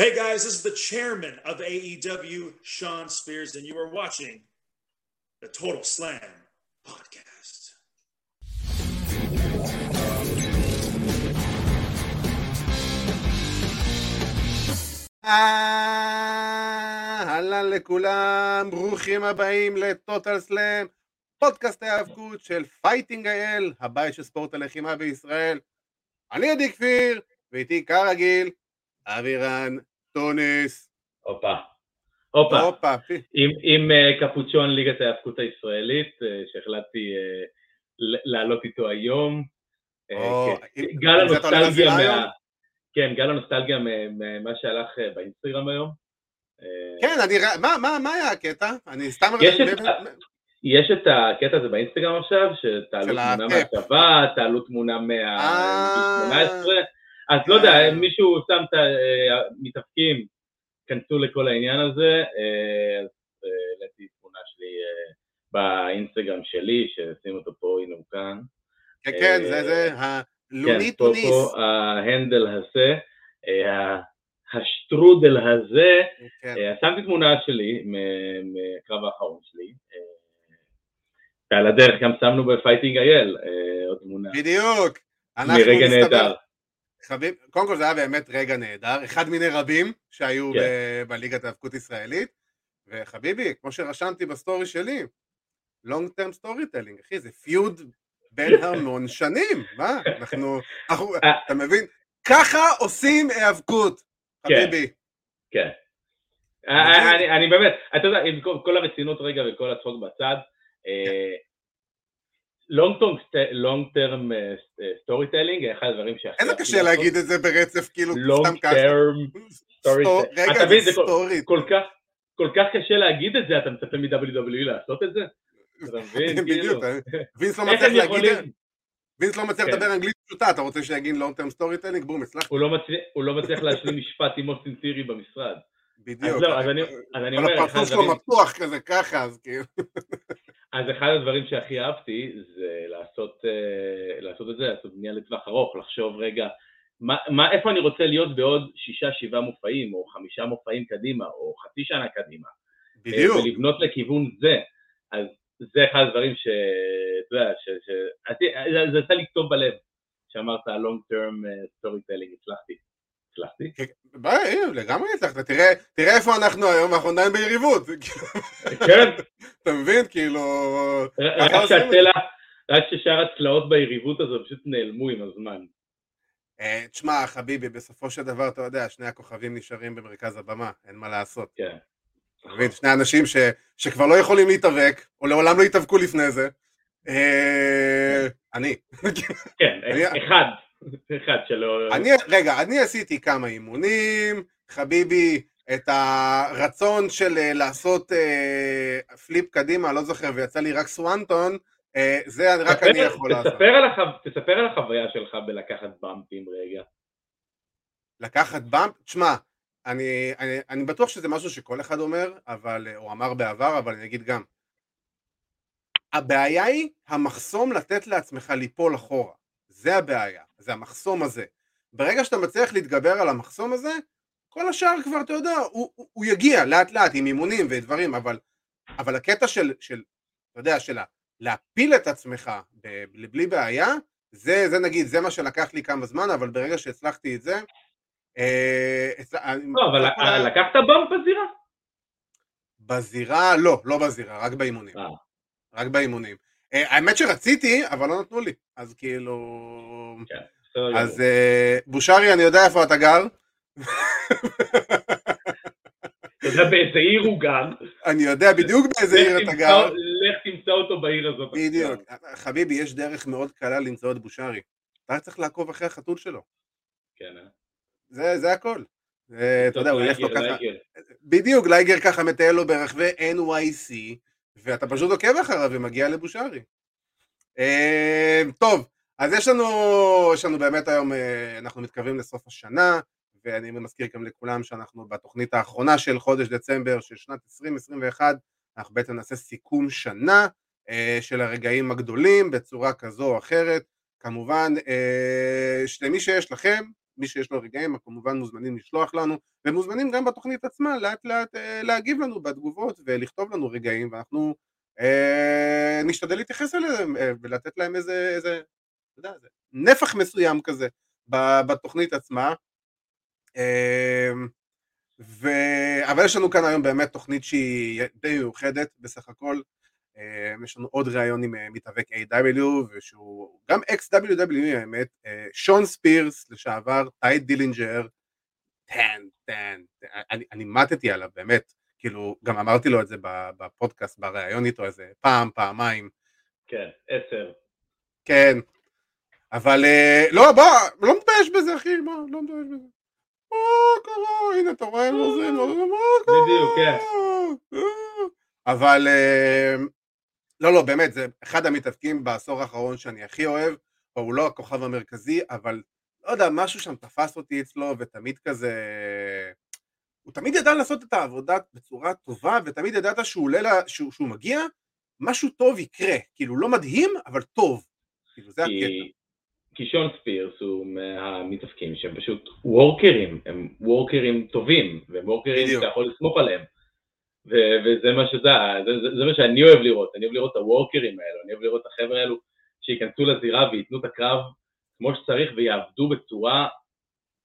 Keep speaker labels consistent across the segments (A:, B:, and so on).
A: Hey guys, this is the chairman of AEW, Shawn Spears, and you are watching the Total Slam podcast.
B: אהלן לכולם, ברוכים הבאים לטוטל סלאם, פודקאסט ההיאבקות של Fighting IL, הבית של ספורט הלחימה בישראל. אני עדי כפיר, ואיתי כרגיל, אבירן טוניס.
C: הופה. הופה.
B: הופה.
C: עם, עם uh, קפוצ'ון ליגת ההאבקות הישראלית, uh, שהחלטתי uh, לעלות איתו היום.
B: או,
C: כן.
B: אם-
C: גל הנוסטלגיה מה... כן, גל הנוסטלגיה מה- ממה שהלך באינסטגרם היום.
B: כן, אני. מה, מה, מה היה הקטע? אני סתם...
C: יש את יש את הקטע הזה באינסטגרם עכשיו, שתעלו תמונה. מהצבא, תעלו תמונה
B: אה.
C: מה-18, אז לא יודע,
B: אה.
C: מישהו שם את המתאפקים, כנסו לכל העניין הזה, אה, אז אה, העליתי תמונה שלי אה, באינסטגרם שלי, ששים אותו פה, הנה הוא כאן.
B: כן, כן,
C: אה,
B: זה זה, הלוני
C: כן, פה,
B: טוניס.
C: פה ההנדל הזה, אה, השטרודל הזה,
B: כן.
C: אה, שמתי תמונה שלי מהקרב האחרון שלי, אה, ועל הדרך גם שמנו בפייטינג אייל אה, עוד תמונה,
B: בדיוק.
C: מרגע נהדר.
B: חביב, קודם כל זה היה באמת רגע נהדר, אחד מיני רבים שהיו
C: כן.
B: ב- בליגת היאבקות ישראלית, וחביבי, כמו שרשמתי בסטורי שלי, long term storytelling, אחי, זה feud בין המון שנים, מה? אנחנו, אנחנו,
C: אה.
B: אתה מבין? ככה עושים היאבקות,
C: כן.
B: חביבי.
C: כן. אה, אני, באמת, אתה יודע, עם כל, כל הרצינות רגע וכל הצחוק בצד, term אה, storytelling, אחד הדברים שהכי...
B: איזה קשה. להגיד את זה ברצף, כאילו, סתם ככה.
C: term story
B: stor-
C: אתה
B: רגע, זה
C: story. כל כך, קשה להגיד את זה, אתה מצפה מ-WWE לעשות את זה? אתה מבין?
B: בדיוק,
C: כאילו,
B: וינס לא מצליח להגיד? וינס לא מצליח
C: כן.
B: לדבר אנגלית פשוטה, אתה רוצה שיגיד long term storytelling? בום, הצלחת.
C: הוא לא מצליח- הוא לא מצליח להשלים משפט עם Austin Theory במשרד.
B: בדיוק.
C: אז לא, אני אומר, אחד
B: הפרצוף שלו מתוח כזה ככה, אז כאילו.
C: אז אחד הדברים שהכי אהבתי זה לעשות, אה, לעשות את זה, לעשות בנייה לטווח ארוך, לחשוב רגע, מה, מה, איפה אני רוצה להיות בעוד שישה, שבעה מופעים, או חמישה מופעים קדימה, או חצי שנה קדימה.
B: בדיוק.
C: אה, ולבנות לכיוון זה. אז זה אחד הדברים ש... אתה יודע, ש... ש... זה- זה עשה לי טוב בלב, שאמרת long term אה, storytelling, הצלחתי. הצלחתי?
B: הנה, לגמרי הצלחת, תראה איפה אנחנו היום, אנחנו עדיין ביריבות.
C: כן,
B: אתה מבין? כאילו...
C: רק. שהצלע, רק ששאר הצלעות ביריבות הזו פשוט נעלמו עם הזמן.
B: אה, תשמע, חביבי, בסופו של דבר, אתה יודע, שני הכוכבים נשארים במרכז הבמה, אין מה לעשות.
C: כן.
B: אתה מבין? שני אנשים ש, שכבר לא יכולים להתאבק, או לעולם לא התאבקו לפני זה. אה, אני.
C: כן, אחד, אחד שלא...
B: אני, רגע, אני עשיתי כמה אימונים, חביבי, את הרצון של אה, לעשות אה, פליפ קדימה, לא זוכר, ויצא לי רק סוואנטון, אה, זה רק אני
C: תספר-
B: יכול לעשות.
C: תספר על החו- תספר על החוויה שלך בלקחת במפים רגע.
B: לקחת באמפ, תשמע, אני, אני, אני בטוח שזה משהו שכל אחד אומר, אבל, או אמר בעבר, אבל אני אגיד גם. הבעיה היא המחסום לתת לעצמך ליפול אחורה. זה הבעיה, זה המחסום הזה. ברגע שאתה מצליח להתגבר על המחסום הזה, כל השאר כבר, אתה יודע, הוא, הוא, הוא יגיע לאט לאט עם אימונים ודברים, אבל, אבל הקטע של, של, אתה יודע, של להפיל את עצמך ב- בלי בעיה, זה, זה נגיד, זה מה שלקח לי כמה זמן, אבל ברגע שהצלחתי את זה, אה, אני-
C: לא, אבל לקחת במפ בזירה?
B: בזירה, לא, לא בזירה, רק באימונים.
C: אה.
B: רק באימונים. אה, האמת שרציתי, אבל לא נתנו לי, אז כאילו...
C: בסדר
B: אז. אה, בושרי, אני יודע איפה אתה גר,
C: אתה יודע באיזה עיר הוא גר.
B: אני יודע בדיוק באיזה עיר אתה גר.
C: לך תמצא אותו בעיר הזאת.
B: בדיוק. חביבי, יש דרך מאוד קלה למצוא את בושרי. אתה צריך לעקוב אחרי החתול שלו.
C: כן, אה?
B: זה הכל. אתה יודע, הוא ילך לו ככה... בדיוק, לייגר ככה מטייל לו ברחבי NYC, ואתה פשוט עוקב אחריו ומגיע לבושרי. אה, טוב, אז יש לנו, יש לנו באמת היום, אה, אנחנו מתקרבים לסוף השנה, ואני מזכיר גם לכולם שאנחנו בתוכנית האחרונה של חודש דצמבר של שנת 2021, אנחנו בעצם נעשה סיכום שנה אה, של הרגעים הגדולים בצורה כזו או אחרת. כמובן, למי שיש לכם, מי שיש לו רגעים כמובן מוזמנים לשלוח לנו ומוזמנים גם בתוכנית עצמה לאט לאט אה, להגיב לנו בתגובות ולכתוב לנו רגעים ואנחנו אה, נשתדל להתייחס אליהם אה, ולתת להם איזה, איזה יודע, איזה נפח מסוים כזה בתוכנית עצמה. אה, ו... אבל יש לנו כאן היום באמת תוכנית שהיא די מיוחדת בסך הכל יש לנו עוד ראיון עם אה, מתאבק A.W. ושהוא גם ex WWE האמת, אה, שון ספירס לשעבר, טאי דילינג'ר, ten, ten, אני, אני מתתי עליו באמת, כאילו גם אמרתי לו את זה בפודקאסט, בראיון איתו איזה פעם, פעמיים.
C: כן, עשר.
B: כן, אבל לא, בוא, לא מתבייש בזה אחי, מה, לא מתבייש בזה. מה קרה, הנה אתה רואה מה זה, מה
C: קרה. בדיוק, כן.
B: אבל לא, לא, באמת, זה אחד המתאבקים בעשור האחרון שאני הכי אוהב, הוא לא הכוכב המרכזי, אבל לא יודע, משהו שם תפס אותי אצלו, ותמיד כזה... הוא תמיד ידע לעשות את העבודה בצורה טובה, ותמיד ידעת שהוא עולה, לה, שהוא, שהוא מגיע, משהו טוב יקרה. כאילו, לא מדהים, אבל טוב. כאילו, זה
C: כי, הקטע. כי שון ספירס הוא מהמתאבקים שהם פשוט וורקרים, הם וורקרים טובים, והם וורקרים שאתה יכול לסמוך עליהם. ו- וזה מה שזה, זה, זה, זה מה שאני אוהב לראות, אני אוהב לראות את הוורקרים האלו, אני אוהב לראות את החבר'ה האלו שייכנסו לזירה וייתנו את הקרב כמו שצריך ויעבדו בצורה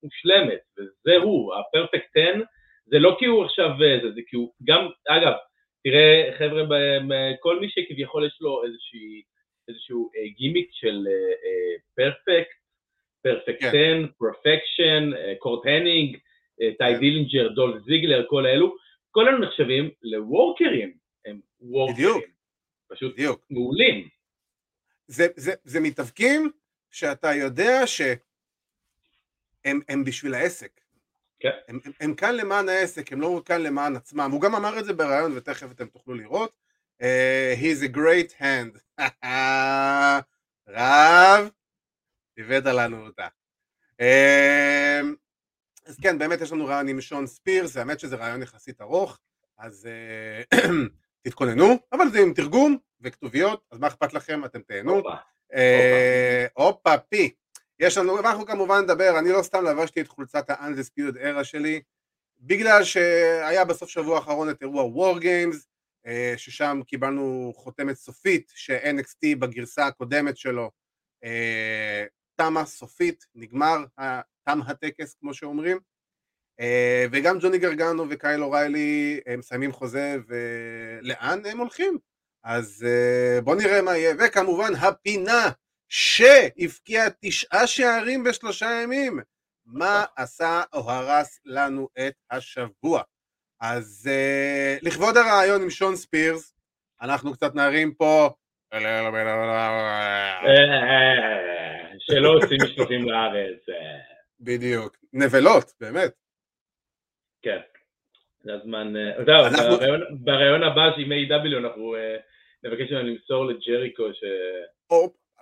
C: מושלמת, וזה הוא, ה perfect 10, זה לא כי הוא עכשיו, זה, זה כי הוא גם, אגב, תראה חבר'ה, כל מי שכביכול יש לו איזושהי, איזשהו גימיק של perfect, perfect 10, perfection, קורט הנינג, טי דילינג'ר, דול זיגלר, כל האלו, כל אלו נחשבים ל workers, הם workers. בדיוק. פשוט בדיוק. מעולים.
B: זה, זה, זה מתאבקים שאתה יודע שהם הם בשביל העסק.
C: כן.
B: הם, הם, הם כאן למען העסק, הם לא כאן למען עצמם. הוא גם אמר את זה בריאיון ותכף אתם תוכלו לראות. Uh, he's a great hand. רב, הבאת לנו אותה. Uh, אז כן, באמת יש לנו רעיון עם שון ספירס, האמת שזה רעיון יחסית ארוך, אז uh, תתכוננו, אבל זה עם תרגום וכתוביות, אז מה אכפת לכם, אתם תהנו. הופה, אה, פי. יש לנו, ואנחנו כמובן נדבר, אני לא סתם לבשתי את חולצת ה-Undisputed Era שלי, בגלל שהיה בסוף שבוע האחרון את אירוע War Games, uh, ששם קיבלנו חותמת סופית, ש-NXT בגרסה הקודמת שלו תמה סופית, נגמר תם הטקס כמו שאומרים אה, וגם ג'וני גרגנו וקייל אוריילי מסיימים חוזה ולאן הם הולכים אז אה, בואו נראה מה יהיה וכמובן הפינה שהבקיע תשעה שערים בשלושה ימים מה עשה או הרס לנו את השבוע אז אה, לכבוד הרעיון עם שון ספירס אנחנו קצת נערים פה
C: שלא עושים משלוחים לארץ
B: בדיוק, נבלות, באמת.
C: כן, זה הזמן, אה, זהו. בריאיון הבא עם A.W. אנחנו אה, נבקש ממנו למסור לג'ריקו ש...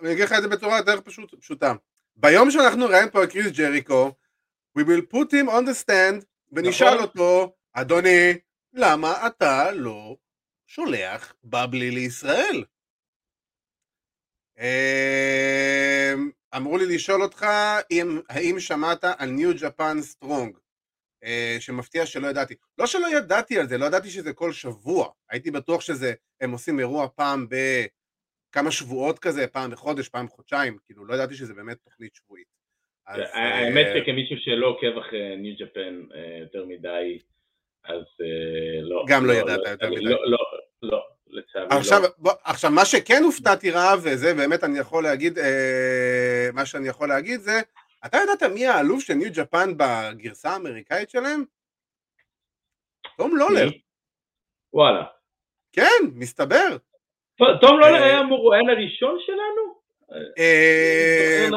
B: אני אגיד לך את זה בצורה יותר פשוט, פשוטה. ביום שאנחנו נראיין פה את קריס ג'ריקו, we will put him on the stand ונשאל נכון. אותו, אדוני, למה אתה לא שולח בבלי לישראל? אמ, אמרו לי לשאול אותך אם, האם שמעת על ניו ג'פן סטרונג, שמפתיע שלא ידעתי. לא שלא ידעתי על זה, לא ידעתי שזה כל שבוע. הייתי בטוח שזה, הם עושים אירוע פעם בכמה שבועות כזה, פעם בחודש, פעם בחודשיים, כאילו לא ידעתי שזה באמת תוכנית שבועית.
C: אז, האמת אה, שכמישהו שלא עוקב אחרי ניו ג'פן אה, יותר מדי, אז אה, לא.
B: גם לא, לא ידעת לא, יותר מדי.
C: לצערי
B: עכשיו, לא. בוא, עכשיו מה שכן הופתעתי רב, וזה באמת אני יכול להגיד, אה, מה שאני יכול להגיד זה, אתה ידעת מי האלוף של ניו ג'פן בגרסה האמריקאית שלהם? תום לולר.
C: וואלה.
B: כן, מסתבר.
C: תום לולר אה, היה המרואיין הראשון שלנו?
B: אה,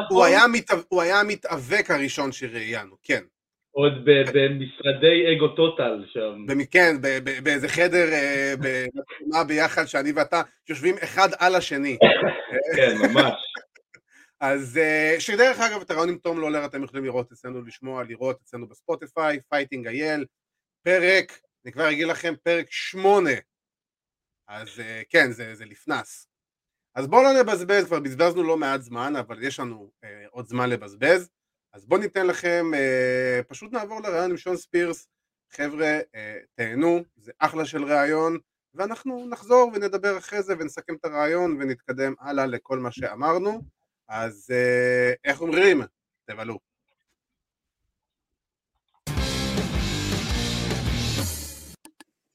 B: הוא היה המתאבק הראשון שראיינו, כן.
C: עוד במשרדי אגו טוטאל שם.
B: כן, באיזה חדר בתמונה ביחד שאני ואתה יושבים אחד על השני.
C: כן, ממש.
B: אז אה, שדרך אגב את הריאיון עם טום לולר אתם יכולים לראות אצלנו, לשמוע, לראות אצלנו בספוטיפיי, פייטינג אייל, פרק, אני כבר אגיד לכם, פרק שמונה. אז אה, כן, זה, זה לפנס. אז בואו לא נבזבז, כבר בזבזנו לא מעט זמן, אבל יש לנו אה, עוד זמן לבזבז. אז בואו ניתן לכם, אה, פשוט נעבור לראיון עם שון ספירס. חבר'ה, אה, תהנו, זה אחלה של ראיון, ואנחנו נחזור ונדבר אחרי זה ונסכם את הראיון ונתקדם הלאה לכל מה שאמרנו. אז אה, איך אומרים? תבלו.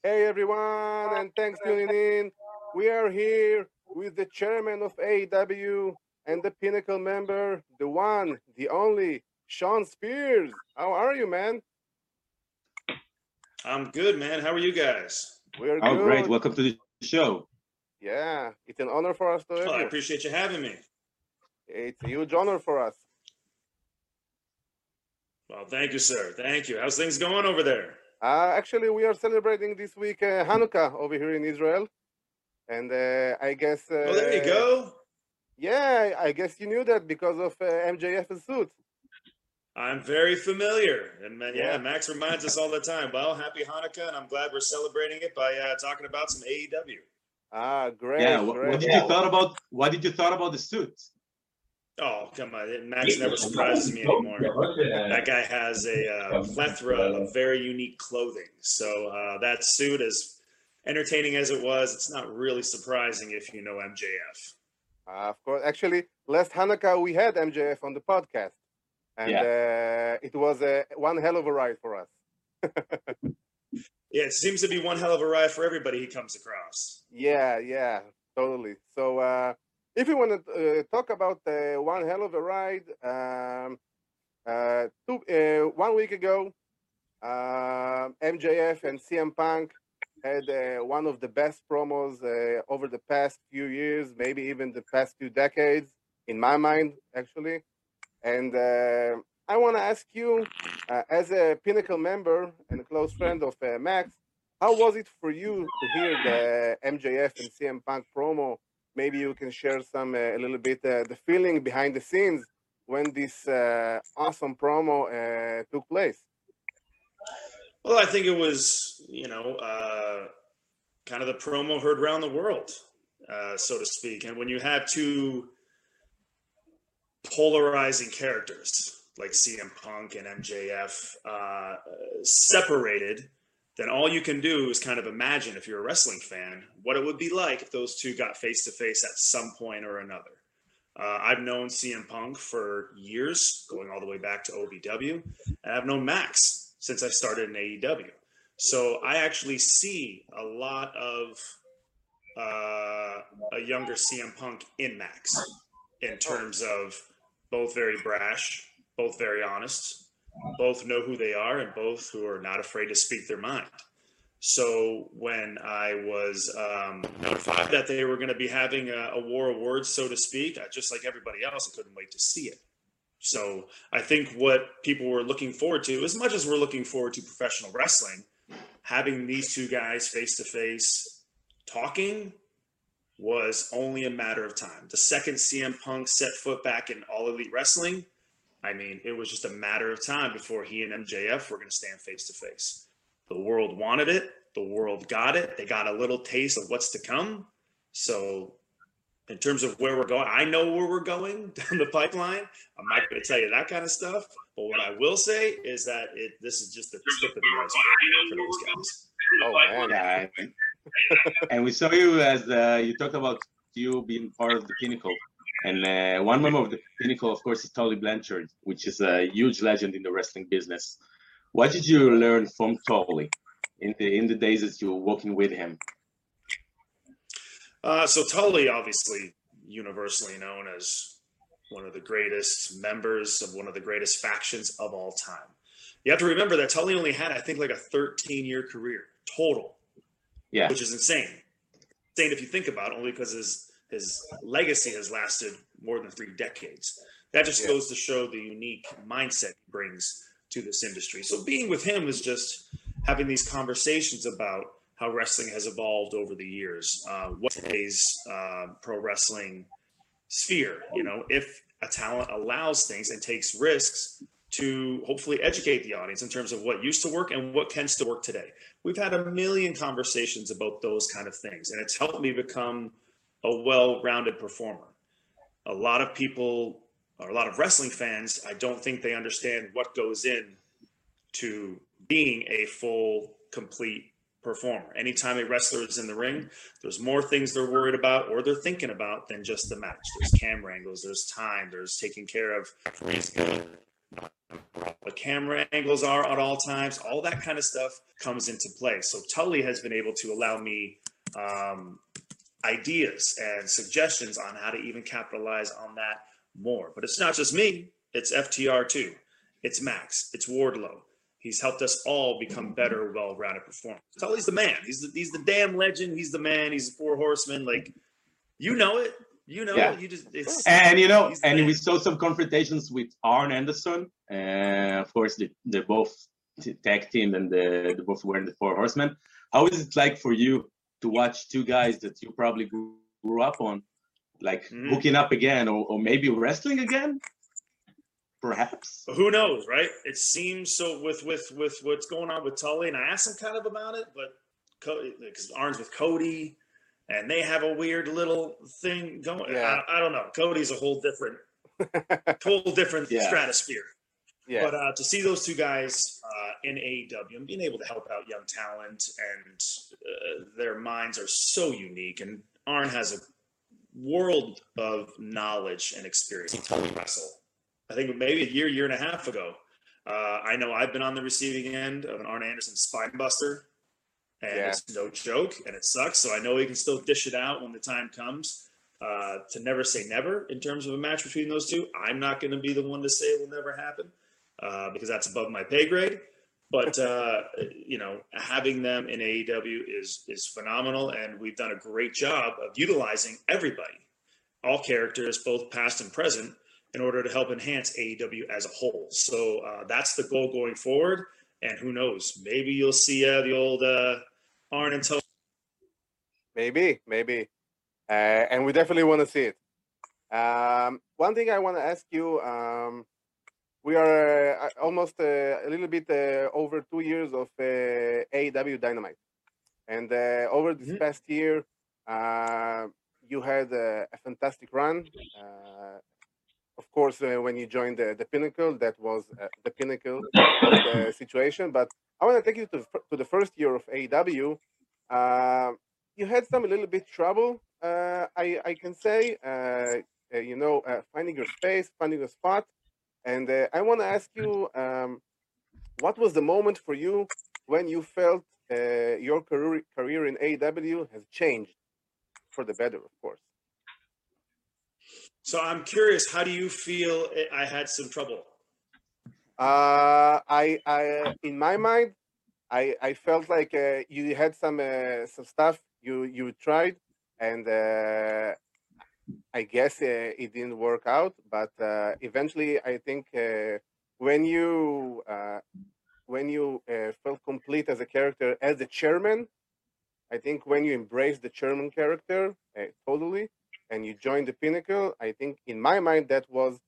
B: Hey everyone, and thanks tuning in. We are here with the chairman of AEW and the Pinnacle member, the one, the only, Sean Spears. How are you, man?
A: I'm good, man. How are you guys?
B: We're
D: Oh,
B: good.
D: great. Welcome to the show.
B: Yeah, it's an honor for us to have
A: Well, I appreciate you having me.
B: It's a huge honor for us.
A: Well, thank you, sir. Thank you. How's things going over there?
B: Uh, actually, we are celebrating this week uh, Hanukkah over here in Israel. And uh, I guess. Uh,
A: Oh, there you go.
B: Yeah, I guess you knew that because of uh, MJF's suit.
A: I'm very familiar. And man, yeah,
B: Yeah.
A: Max reminds us all the time. Well, happy Hanukkah, and I'm glad we're celebrating it by uh, talking about some AEW.
B: Ah, great.
D: yeah. What,
B: great.
D: what did you thought about? What did you thought about the suit?
A: Oh, come on. Max never surprises me anymore. That guy has a uh, plethora of very unique clothing. So uh, that suit, as entertaining as it was, it's not really surprising if you know MJF.
B: Uh, of course. Actually, last Hanukkah we had MJF on the podcast, and uh, it was uh, one hell of a ride for us.
A: Yeah, it seems to be one hell of a ride for everybody he comes across.
B: Yeah, yeah, totally. So, uh, if you want to uh, talk about uh, one hell of a ride, um, uh, two, uh, one week ago, uh, MJF and CM Punk had uh, one of the best promos uh, over the past few years, maybe even the past few decades, in my mind, actually. And uh, I want to ask you, uh, as a Pinnacle member and a close friend of uh, Max, how was it for you to hear the MJF and CM Punk promo? Maybe you can share some uh, a little bit uh, the feeling behind the scenes when this uh, awesome promo took place.
A: Well, I think it was, you know, kind of the promo heard around the world, so to speak. And when you have two polarizing characters like CM Punk and MJF uh, separated, then all you can do is kind of imagine, if you're a wrestling fan, what it would be like if those two got face to face at some point or another. Uh, I've known CM Punk for years, going all the way back to OVW, and I've known Max since I started in AEW. So I actually see a lot of uh, a younger CM Punk in Max in terms of both very brash, both very honest, both know who they are, and both who are not afraid to speak their mind. So when I was um, notified that they were going to be having a, a war of words, so to speak, I, just like everybody else, I couldn't wait to see it. So I think what people were looking forward to, as much as we're looking forward to professional wrestling, having these two guys face to face talking was only a matter of time. The second CM Punk set foot back in All Elite Wrestling, I mean, it was just a matter of time before he and MJF were going to stand face to face. The world wanted it. The world got it. They got a little taste of what's to come. So, in terms of where we're going, I know where we're going down the pipeline. I'm not going to tell you that kind of stuff. But what I will say is that it this is just the tip of the iceberg for those guys.
B: Oh man,
D: Yeah. and- we saw you as uh, you talked about you being part of the Pinnacle. And uh, one member of the Pinnacle, of course, is Tully Blanchard, which is a huge legend in the wrestling business. What did you learn from Tully in the in the days that you were working with him?
A: Uh, so Tully, obviously universally known as one of the greatest members of one of the greatest factions of all time. You have to remember that Tully only had, I think, like a 13 year career total,
D: Yeah.
A: which is insane. Insane if you think about it, only because his his legacy has lasted more than three decades. That just
B: Yeah.
A: goes to show the unique mindset he brings to this industry. So being with him is just having these conversations about how wrestling has evolved over the years. Uh, what today's uh, pro wrestling sphere, you know, if a talent allows things and takes risks to hopefully educate the audience in terms of what used to work and what can still work today. We've had a million conversations about those kind of things, and it's helped me become a well-rounded performer. A lot of people or a lot of wrestling fans, I don't think they understand what goes in to being a full, complete performer. Anytime a wrestler is in the ring, there's more things they're worried about or they're thinking about than just the match. There's camera angles, there's time, there's taking care of what camera angles are at all times. All that kind of stuff comes into play. So Tully has been able to allow me um, ideas and suggestions on how to even capitalize on that more. But it's not just me, it's FTR too. It's Max, it's Wardlow. He's helped us all become better, well-rounded performers. Tully's the man. He's the, he's the damn legend. He's the man. He's the four horsemen. Like, you know it. You know
D: Yeah.
A: You just it's
D: And you know, and
A: man.
D: we saw some confrontations with Arn Anderson. Uh, of course, they, they're both t- tag team and the, they both wearing the Four Horsemen. How is it like for you to watch two guys that you probably grew, grew up on, like
A: Mhm.
D: hooking up again, or, or maybe wrestling again? Perhaps.
A: Who knows, right? It seems so with with with what's going on with Tully, and I asked him kind of about it, but because Arn's with Cody, and they have a weird little thing going.
B: Yeah.
A: I, I don't know. Cody's a whole different, whole different
D: Yeah.
A: stratosphere.
B: yeah.
A: But uh, to see those two guys uh, in AEW and being able to help out young talent, and uh, their minds are so unique, and Arn has a world of knowledge and experience in wrestle. I think maybe a year, year and a half ago, uh, I know I've been on the receiving end of an Arn Anderson spine buster, and
B: Yeah.
A: it's no joke, and it sucks. So I know he can still dish it out when the time comes. Uh, to never say never in terms of a match between those two, I'm not going to be the one to say it will never happen uh, because that's above my pay grade. But uh, you know, having them in AEW is is phenomenal, and we've done a great job of utilizing everybody, all characters, both past and present, in order to help enhance AEW as a whole. So uh, that's the goal going forward. And who knows, maybe you'll see uh, the old and Tony.
B: Maybe, maybe. Uh, and we definitely want to see it. Um, one thing I want to ask you um, we are uh, almost uh, a little bit uh, over two years of uh, AEW Dynamite. And uh, over this
A: Mhm.
B: past year, uh, you had a, a fantastic run. Uh, of course, uh, when you joined the, the Pinnacle, that was uh, the pinnacle of the situation. But I want to take you to, the to the first year of AEW. Uh, you had some a little bit trouble, uh, I, I can say, uh, uh, you know, uh, finding your space, finding a spot. And uh, I want to ask you, um, what was the moment for you when you felt your career, career in AEW has changed for the better, of course?
A: So I'm curious, how do you feel I had some trouble?
B: Uh, I, I, in my mind, I, I felt like uh, you had some, uh, some stuff you, you tried, and uh, I guess uh, it didn't work out. But eventually, I think when you, when you felt complete as a character as the chairman, I think when you embrace the chairman character totally, and you join the pinnacle, I think in my mind that was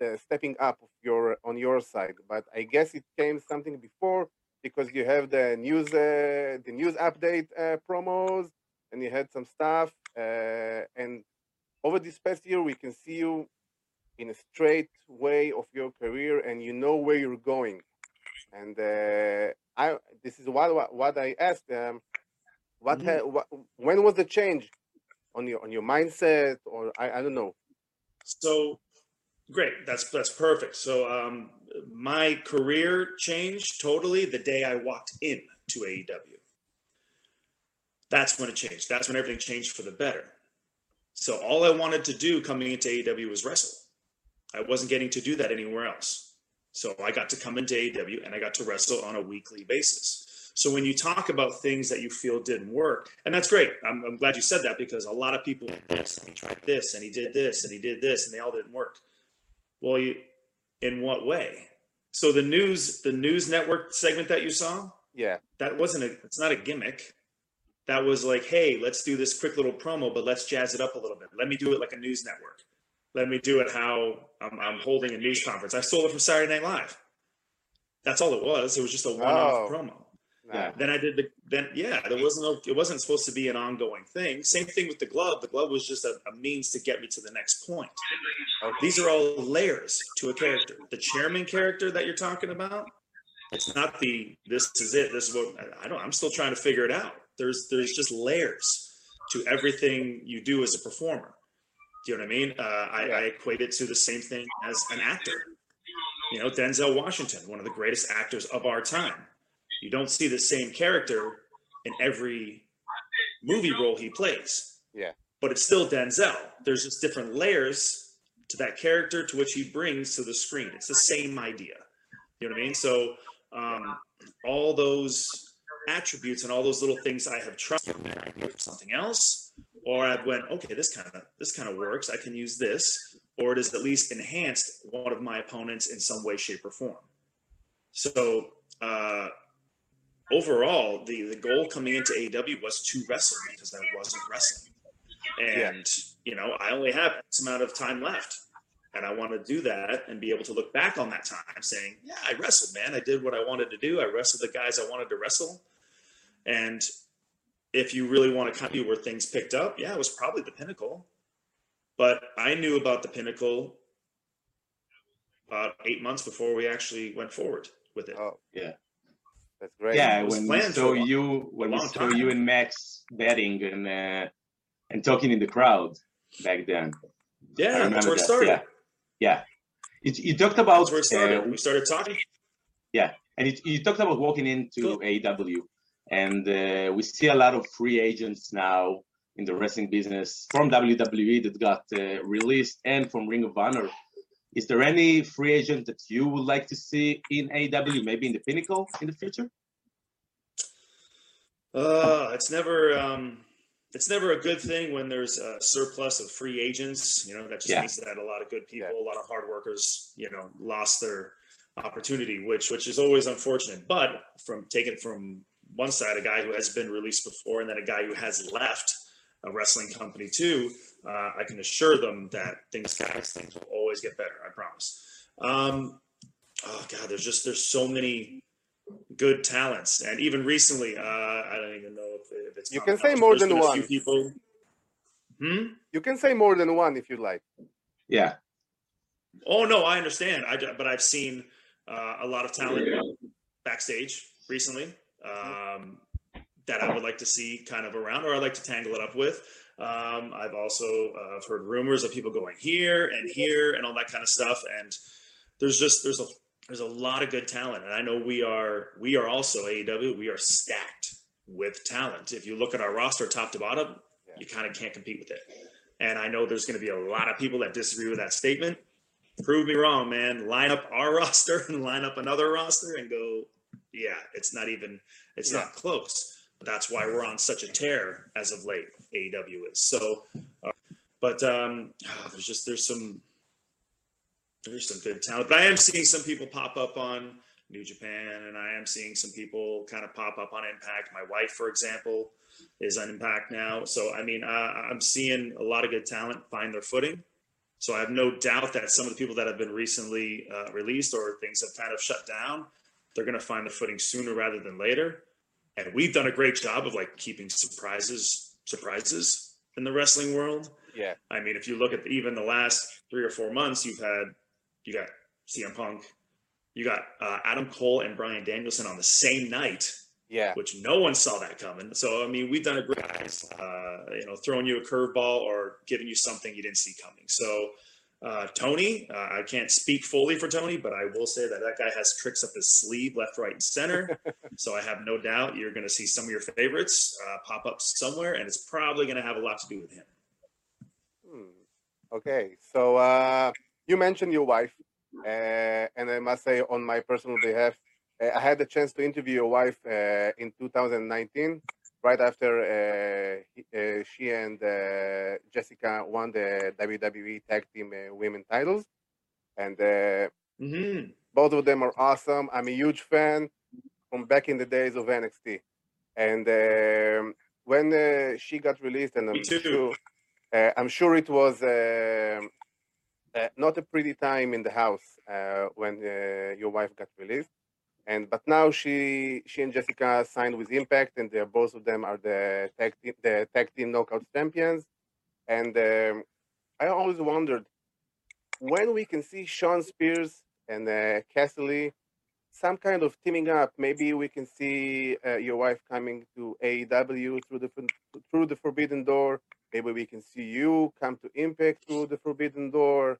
B: uh, the stepping up of your on your side. But I guess it came something before because you have the news uh, the news update uh, promos and you had some stuff uh, and over this past year we can see you in a straight way of your career and you know where you're going and uh, I this is what what, I asked um, what,
A: Mhm.
B: ha- what when was the change on your on your mindset or I, I don't know
A: So great, that's that's perfect. So um, my career changed totally the day I walked in to AEW. That's when it changed. That's when everything changed for the better. So all I wanted to do coming into AEW was wrestle. I wasn't getting to do that anywhere else. So I got to come into AEW and I got to wrestle on a weekly basis. So when you talk about things that you feel didn't work, and that's great. I'm, I'm glad you said that because a lot of people this and he tried this and he did this and he did this and they all didn't work. Well, you, in what way? So the news, the news network segment that you saw,
B: yeah
A: that wasn't a, it's not a gimmick. That was like, hey, let's do this quick little promo, but let's jazz it up a little bit. Let me do it like a news network. Let me do it how I'm, I'm holding a news conference. I stole it from Saturday Night Live. That's all it was. It was just a one-off
B: Oh.
A: promo.
D: Yeah.
A: Then I did the then yeah, there wasn't no, it wasn't supposed to be an ongoing thing. Same thing with the glove. The glove was just a, a means to get me to the next point.
B: Okay.
A: These are all layers to a character. The chairman character that you're talking about, it's not the this is it. This is what I don't. I'm still trying to figure it out. There's there's just layers to everything you do as a performer. Do you know what I mean? Uh, I, I equate it to the same thing as an actor. You know, Denzel Washington, one of the greatest actors of our time. You don't see the same character in every movie role he plays.
B: Yeah.
A: But it's still Denzel. There's just different layers to that character to which he brings to the screen. It's the same idea. You know what I mean? So um, all those attributes and all those little things I have tried something else, or I've went, okay, this kind of this kind of works. I can use this, or it has at least enhanced one of my opponents in some way, shape, or form. So uh, overall, the the goal coming into AEW was to wrestle because I wasn't wrestling, and you know I only have X amount of time left, and I want to do that and be able to look back on that time, saying, yeah, I wrestled, man. I did what I wanted to do. I wrestled the guys I wanted to wrestle, and if you really want to kind of where things picked up, yeah, it was probably the pinnacle. But I knew about the pinnacle about eight months before we actually went forward with it.
B: Oh,
D: Yeah.
B: That's great.
D: Yeah, when we saw
A: long-
D: you, when we saw
A: time.
D: you and Max betting and uh, and talking in the crowd back then.
A: Yeah, that's
D: remember
A: where it started.
D: Yeah, yeah. You, you talked about
A: That's where it started.
D: uh,
A: we started talking.
D: Yeah, and it, you talked about walking into
A: Cool.
D: AEW, and uh, we see a lot of free agents now in the wrestling business from WWE that got uh, released and from Ring of Honor. Is there any free agent that you would like to see in AW, maybe in the Pinnacle in the future?
A: Uh, it's never um, it's never a good thing when there's a surplus of free agents. You know, that just
D: Yeah.
A: means that a lot of good people,
B: Yeah.
A: a lot of hard workers, you know, lost their opportunity, which which is always unfortunate. But from taking from one side, a guy who has been released before, and then a guy who has left a wrestling company too, uh, I can assure them that things guys things will always get better. I promise. Um, oh God, there's just there's so many good talents, and even recently, uh, I don't even know if, if it's
B: You can say more than one.
A: people. Hmm.
B: You can say more than one if you like.
D: Yeah,
A: Oh no, I understand. I but I've seen uh, a lot of talent backstage recently um, that I would like to see kind of around, or I'd like to tangle it up with. Um, I've also uh, heard rumors of people going here and here and all that kind of stuff. And there's just there's a there's a lot of good talent, and I know we are we are also AEW. We are stacked with talent. If you look at our roster, top to bottom,
B: Yeah.
A: you kind of can't compete with it. And I know there's going to be a lot of people that disagree with that statement. Prove me wrong, man. Line up our roster and line up another roster and go, yeah, it's not even, it's
B: Yeah.
A: not close. That's why we're on such a tear as of late. AEW is so, uh, but um, ah, there's just there's some there's some good talent. But I am seeing some people pop up on New Japan, and I am seeing some people kind of pop up on Impact. My wife, for example, is on Impact now. So I mean, uh, I'm seeing a lot of good talent find their footing. So I have no doubt that some of the people that have been recently uh, released or things have kind of shut down, they're going to find the footing sooner rather than later. And we've done a great job of like keeping surprises, surprises in the wrestling world.
B: Yeah.
A: I mean, if you look at even the last three or four months, you've had you got CM Punk, you got uh, Adam Cole and Brian Danielson on the same night,
B: Yeah.
A: which no one saw that coming. So I mean, we've done a great, uh, you know, throwing you a curveball or giving you something you didn't see coming. So uh, Tony, uh, I can't speak fully for Tony, but I will say that that guy has tricks up his sleeve, left, right, and center. so I have no doubt you're going to see some of your favorites uh, pop up somewhere, and it's probably going to have a lot to do with him.
B: Hmm. Okay, so uh, you mentioned your wife, uh, and I must say, on my personal behalf, uh, I had the chance to interview your wife uh, in 2019, right after uh, he- uh, she and uh, Jessica won the WWE Tag Team uh, Women titles, and uh,
A: Mm-hmm.
B: both of them are awesome. I'm a huge fan from back in the days of NXT, and um, when uh, she got released, and I'm sure, uh, I'm sure it was um uh, not a pretty time in the house uh, when uh, your wife got released. And but now she she and Jessica signed with Impact, and both of them are the tag team, the tag team knockout champions. And um, I always wondered when we can see Sean Spears and uh, Cassidy some kind of teaming up. Maybe we can see uh, your wife coming to AEW through the through the Forbidden Door. Maybe we can see you come to Impact through the Forbidden Door.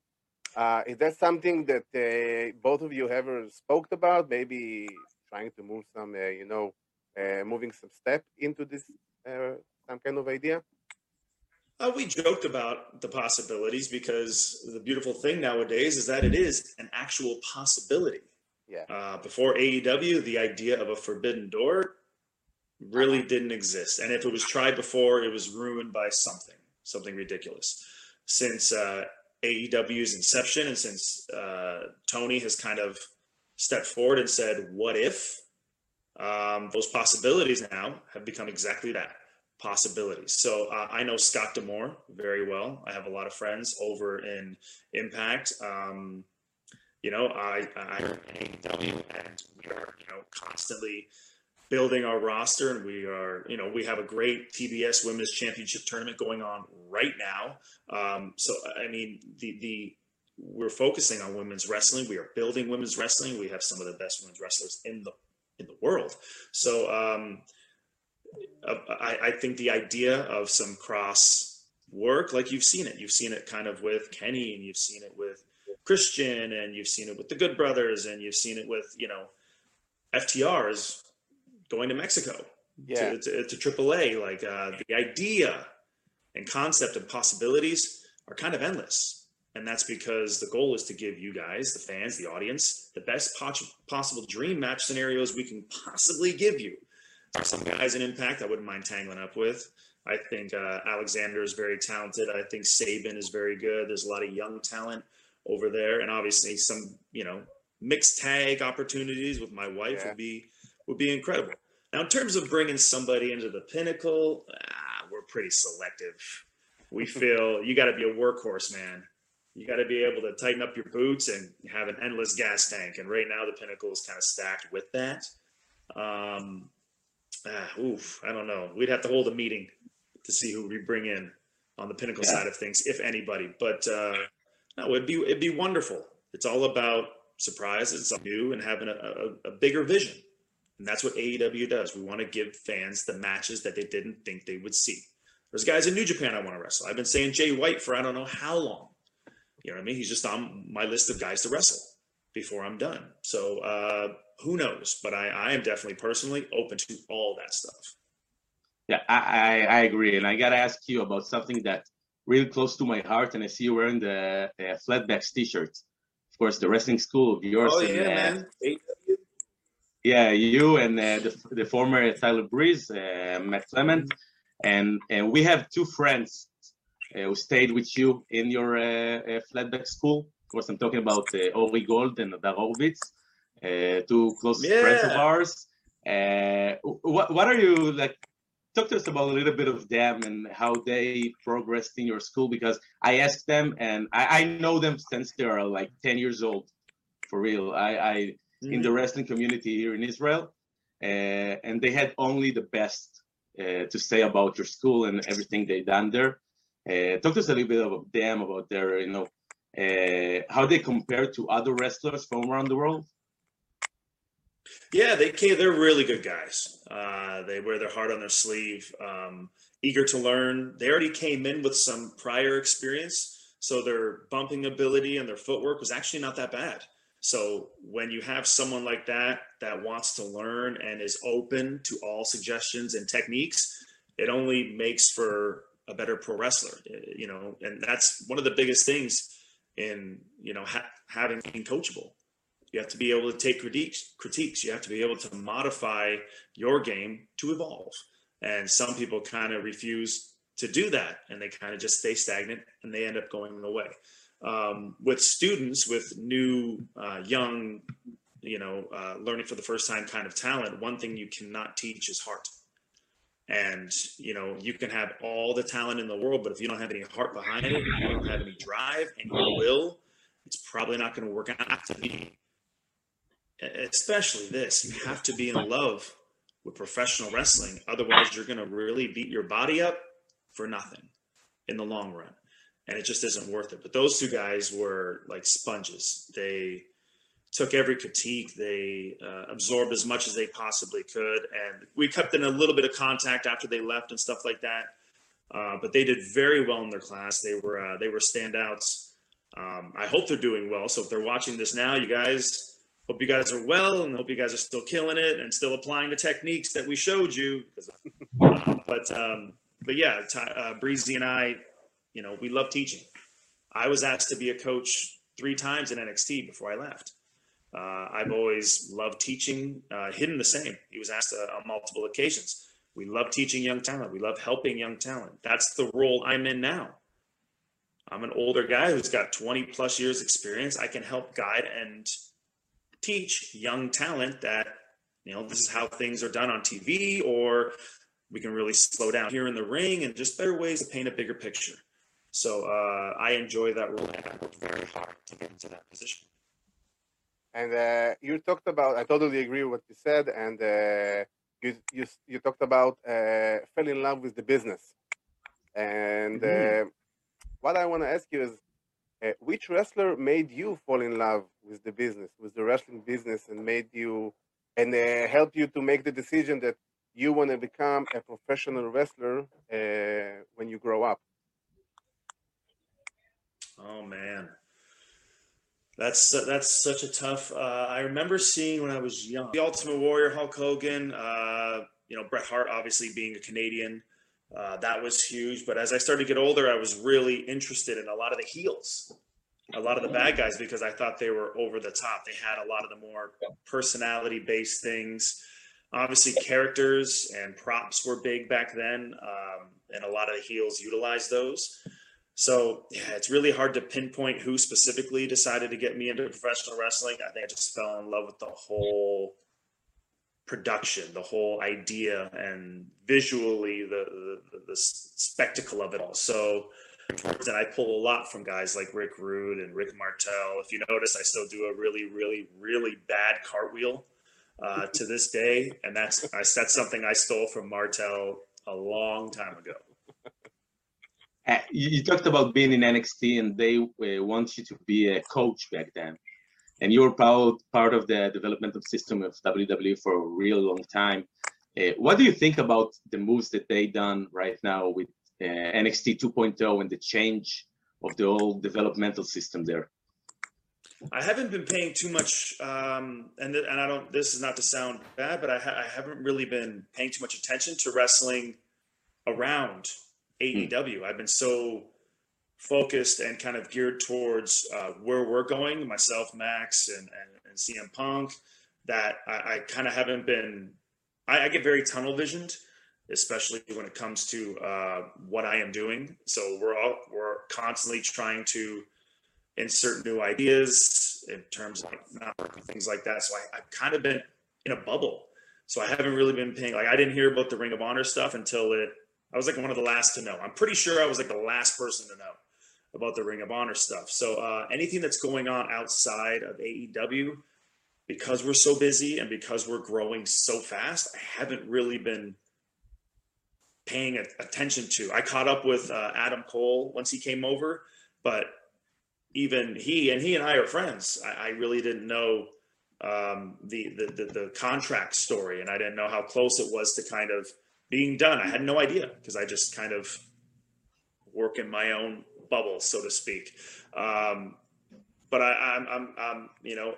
B: Uh, is that something that uh, both of you ever spoke about? Maybe trying to move some, uh, you know, uh, moving some step into this uh, some kind of idea.
A: Uh, we joked about the possibilities because the beautiful thing nowadays is that it is an actual possibility.
B: Yeah.
A: Uh, before AEW, the idea of a forbidden door really
B: Uh-huh.
A: didn't exist. And if it was tried before, it was ruined by something, something ridiculous. Since uh, AEW's inception and since uh, Tony has kind of stepped forward and said, What if? Um, those possibilities now have become exactly that possibilities. So uh, I know Scott Demore very well. I have a lot of friends over in Impact. Um, you know, I, I AEW, and we are, you know, constantly building our roster, and we are, you know, we have a great TBS Women's Championship tournament going on right now. Um, so I mean, the the we're focusing on women's wrestling. We are building women's wrestling. We have some of the best women's wrestlers in the in the world. So um, uh, I, I think the idea of some cross work, like you've seen it, you've seen it kind of with Kenny, and you've seen it with Christian, and you've seen it with the Good Brothers, and you've seen it with you know FTRs going to Mexico
B: Yeah.
A: to, to, to AAA. Like uh, the idea and concept and possibilities are kind of endless. And that's because the goal is to give you guys, the fans, the audience, the best pos- possible dream match scenarios we can possibly give you. Some guys in Impact I wouldn't mind tangling up with. I think uh, Alexander is very talented. I think Saban is very good. There's a lot of young talent over there, and obviously some, you know, mixed tag opportunities with my wife
B: Yeah.
A: would be would be incredible. Now, in terms of bringing somebody into the pinnacle, ah, we're pretty selective. We feel you got to be a workhorse, man. You got to be able to tighten up your boots and have an endless gas tank. And right now, the pinnacle is kind of stacked with that. Um, ah, oof, I don't know. We'd have to hold a meeting to see who we bring in on the pinnacle
D: Yeah.
A: side of things, if anybody. But uh, no, it'd be it'd be wonderful. It's all about surprises, something new, and having a, a, a bigger vision. And that's what AEW does. We want to give fans the matches that they didn't think they would see. There's guys in New Japan I want to wrestle. I've been saying Jay White for I don't know how long. You know what I mean? He's just on my list of guys to wrestle before I'm done. So uh, who knows? But I, I am definitely personally open to all that stuff.
D: Yeah, I, I, I agree. And I got to ask you about something that really close to my heart. And I see you wearing the uh, flatbacks t-shirt. Of course, the wrestling school of yours.
A: Oh
D: and,
A: yeah,
D: uh,
A: man.
D: Yeah, you and uh, the, the former Tyler Breeze, uh, Matt Clement. And, and we have two friends uh, who stayed with you in your uh, uh, flatback school. Of course, I'm talking about uh, Ori Gold and Adar Horvitz, uh, two close friends of ours. Uh, what, what are you like? Talk to us about a little bit of them and how they progressed in your school because I asked them and I, I know them since they are like 10 years old for real. I, I in the wrestling community here in Israel, uh, and they had only the best uh, to say about your school and everything they done there. Uh, talk to us a little bit about them, about their, you know, uh, how they compare to other wrestlers from around the world.
A: Yeah, they came. They're really good guys. Uh, they wear their heart on their sleeve, um, eager to learn. They already came in with some prior experience, so their bumping ability and their footwork was actually not that bad. So when you have someone like that that wants to learn and is open to all suggestions and techniques, it only makes for a better pro wrestler. uh, You know, and that's one of the biggest things in you know ha- having being coachable. You have to be able to take critiques. Critiques. You have to be able to modify your game to evolve. And some people kind of refuse to do that, and they kind of just stay stagnant, and they end up going away. Um, with students, with new, uh, young, you know, uh, learning for the first time kind of talent, one thing you cannot teach is heart. And you know, you can have all the talent in the world, but if you don't have any heart behind it, you don't have any drive and your will, it's probably not going to work out to be especially this, you have to be in love with professional wrestling. Otherwise, you're going to really beat your body up for nothing in the long run. And it just isn't worth it. But those two guys were like sponges. They took every critique, they uh, absorbed as much as they possibly could. And we kept in a little bit of contact after they left and stuff like that. Uh, but they did very well in their class. They were uh, they were standouts. Um, I hope they're doing well. So if they're watching this now, you guys hope you guys are well and hope you guys are still killing it and still applying the techniques that we showed you. Uh, but um, but yeah, uh, Breezy and I, you know, we love teaching. I was asked to be a coach three times in NXT before I left. Uh, I've always loved teaching. Uh, Hidden the same. He was asked uh, on multiple occasions. We love teaching young talent. We love helping young talent. That's the role I'm in now. I'm an older guy who's got 20 plus years experience. I can help guide and teach young talent that you know this is how things are done on TV or we can really slow down here in the ring and just better ways to paint a bigger picture. So uh, I enjoy that role. I worked very hard to get into that position.
B: And uh, you talked about, I totally agree with what you said, and uh, you, you, you talked about uh, fell in love with the business. And mm-hmm. what I want to ask you is, uh, which wrestler made you fall in love with the business, with the wrestling business, and made you and uh, helped you to make the decision that you want to become a professional wrestler uh, when you grow up?
A: Oh man, that's that's such a tough. Uh, I remember seeing when I was young, the Ultimate Warrior, Hulk Hogan. Uh, you know, Bret Hart, obviously being a Canadian, uh, that was huge. But as I started to get older, I was really interested in a lot of the heels, a lot of the bad guys, because I thought they were over the top. They had a lot of the more personality-based things obviously characters and props were big back then um, and a lot of the heels utilized those so yeah it's really hard to pinpoint who specifically decided to get me into professional wrestling i think i just fell in love with the whole production the whole idea and visually the the, the spectacle of it all so and I pull a lot from guys like Rick Rude and Rick Martel. If you notice, I still do a really, really, really bad cartwheel uh, to this day, and that's I, that's something I stole from Martel a long time ago.
D: Uh, you, talked about being in NXT, and they uh, want you to be a coach back then, and you were proud part of the developmental system of WWE for a real long time. Uh, what do you think about the moves that they done right now with uh, NXT 2.0 and the change of the whole developmental system there?
A: I haven't been paying too much, um, and th- and I don't. This is not to sound bad, but I, ha- I haven't really been paying too much attention to wrestling around AEW. Mm. I've been so focused and kind of geared towards uh, where we're going, myself, Max, and and, and CM Punk, that I, I kind of haven't been. I, I, get very tunnel visioned, especially when it comes to uh, what I am doing. So we're all we're constantly trying to insert new ideas in terms of network things like that. So I, I've kind of been in a bubble. So I haven't really been paying like I didn't hear about the Ring of Honor stuff until it I was like one of the last to know. I'm pretty sure I was like the last person to know about the Ring of Honor stuff. So uh, anything that's going on outside of AEW, because we're so busy and because we're growing so fast, I haven't really been paying attention to. I caught up with uh, Adam Cole once he came over, but even he and he and I are friends. I, I really didn't know um, the, the, the the contract story, and I didn't know how close it was to kind of being done. I had no idea because I just kind of work in my own bubble, so to speak. Um, but I, I'm, I'm, I'm, you know,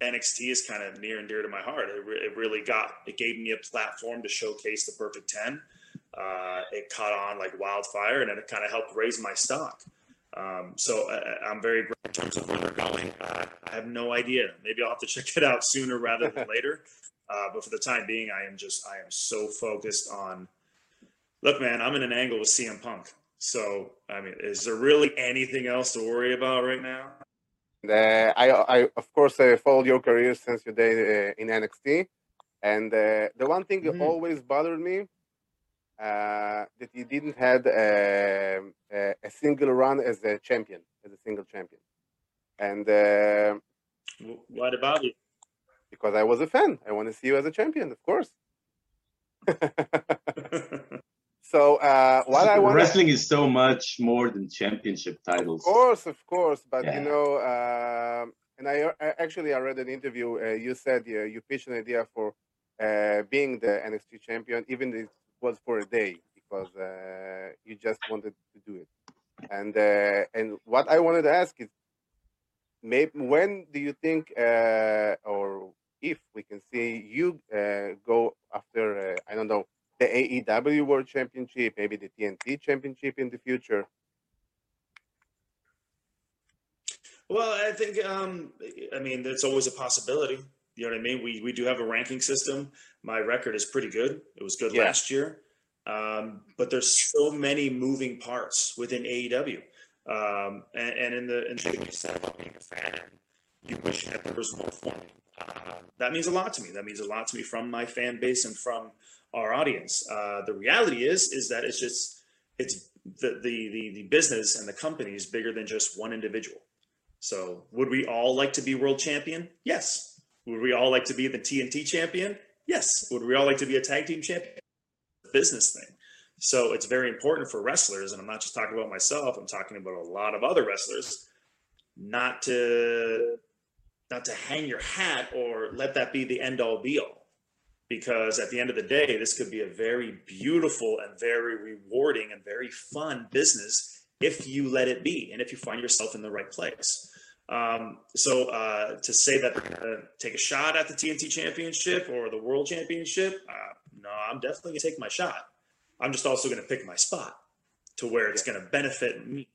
A: NXT is kind of near and dear to my heart. It, re- it really got, it gave me a platform to showcase the perfect 10. Uh, it caught on like wildfire and it kind of helped raise my stock. Um, so I, am very grateful in terms of where they're going. Uh, I have no idea. Maybe I'll have to check it out sooner rather than later. Uh, but for the time being, I am just I am so focused on. Look, man, I'm in an angle with CM Punk. So I mean, is there really anything else to worry about right now?
B: Uh, I, I of course uh, followed your career since your day uh, in NXT, and uh, the one thing mm-hmm. that always bothered me uh, that you didn't had a, a, a, single run as a champion, as a single champion. And uh,
A: what about you?
B: Because I was a fan. I want to see you as a champion, of course. so uh, what I want
D: Wrestling is so much more than championship titles.
B: Of course, of course, but you know, um, and I, I actually I read an interview. Uh, you said uh, you pitched an idea for uh, being the NXT champion, even if it was for a day, because uh, you just wanted to do it. And uh, and what I wanted to ask is, maybe when do you think, uh, or if we can see you uh, go after, uh, I don't know, the AEW World Championship, maybe the TNT Championship in the future?
A: Well, I think um, I mean there's always a possibility. You know what I mean? We we do have a ranking system. My record is pretty good. It was good
B: Yeah.
A: last year, um, but there's so many moving parts within AEW, um, and, and in the in the you wish that there was more for me. Um, that means a lot to me. That means a lot to me from my fan base and from our audience. Uh, the reality is is that it's just it's the, the the the business and the company is bigger than just one individual. So, would we all like to be world champion? Yes. Would we all like to be the TNT champion? Yes. Would we all like to be a tag team champion? Business thing. So, it's very important for wrestlers, and I'm not just talking about myself. I'm talking about a lot of other wrestlers, not to not to hang your hat or let that be the end all be all. Because at the end of the day, this could be a very beautiful and very rewarding and very fun business if you let it be and if you find yourself in the right place. Um, so uh, to say that to take a shot at the TNT Championship or the World Championship, uh, no, I'm definitely going to take my shot. I'm just also going to pick my spot to where it's going to benefit me.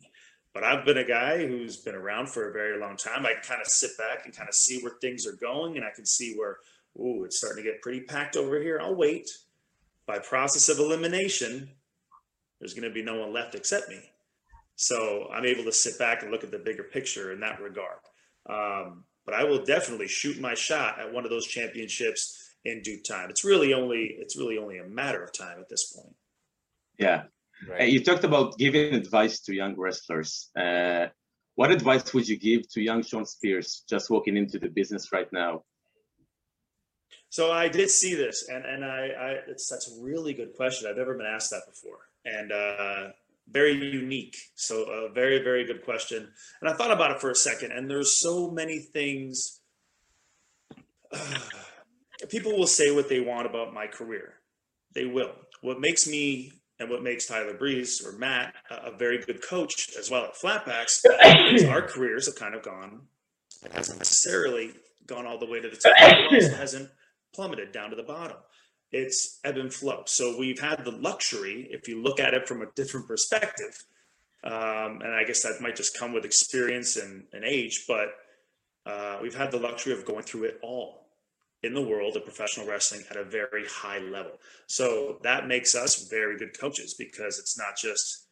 A: But I've been a guy who's been around for a very long time. I can kind of sit back and kind of see where things are going, and I can see where, ooh, it's starting to get pretty packed over here. I'll wait. By process of elimination, there's going to be no one left except me. So I'm able to sit back and look at the bigger picture in that regard. Um, but I will definitely shoot my shot at one of those championships in due time. It's really only it's really only a matter of time at this point.
D: Yeah. Uh,
B: Right.
D: You talked about giving advice to young wrestlers. Uh, what advice would you give to young Sean Spears just walking into the business right now?
A: So I did see this, and and I, I it's that's a really good question. I've never been asked that before, and uh, very unique. So a very very good question. And I thought about it for a second, and there's so many things. people will say what they want about my career. They will. What makes me and what makes Tyler Breeze or Matt a, a very good coach as well at Flatbacks is our careers have kind of gone. It hasn't necessarily gone all the way to the top. It hasn't plummeted down to the bottom. It's ebb and flow. So we've had the luxury, if you look at it from a different perspective, um, and I guess that might just come with experience and, and age, but uh, we've had the luxury of going through it all in the world of professional wrestling at a very high level. So that makes us very good coaches because it's not just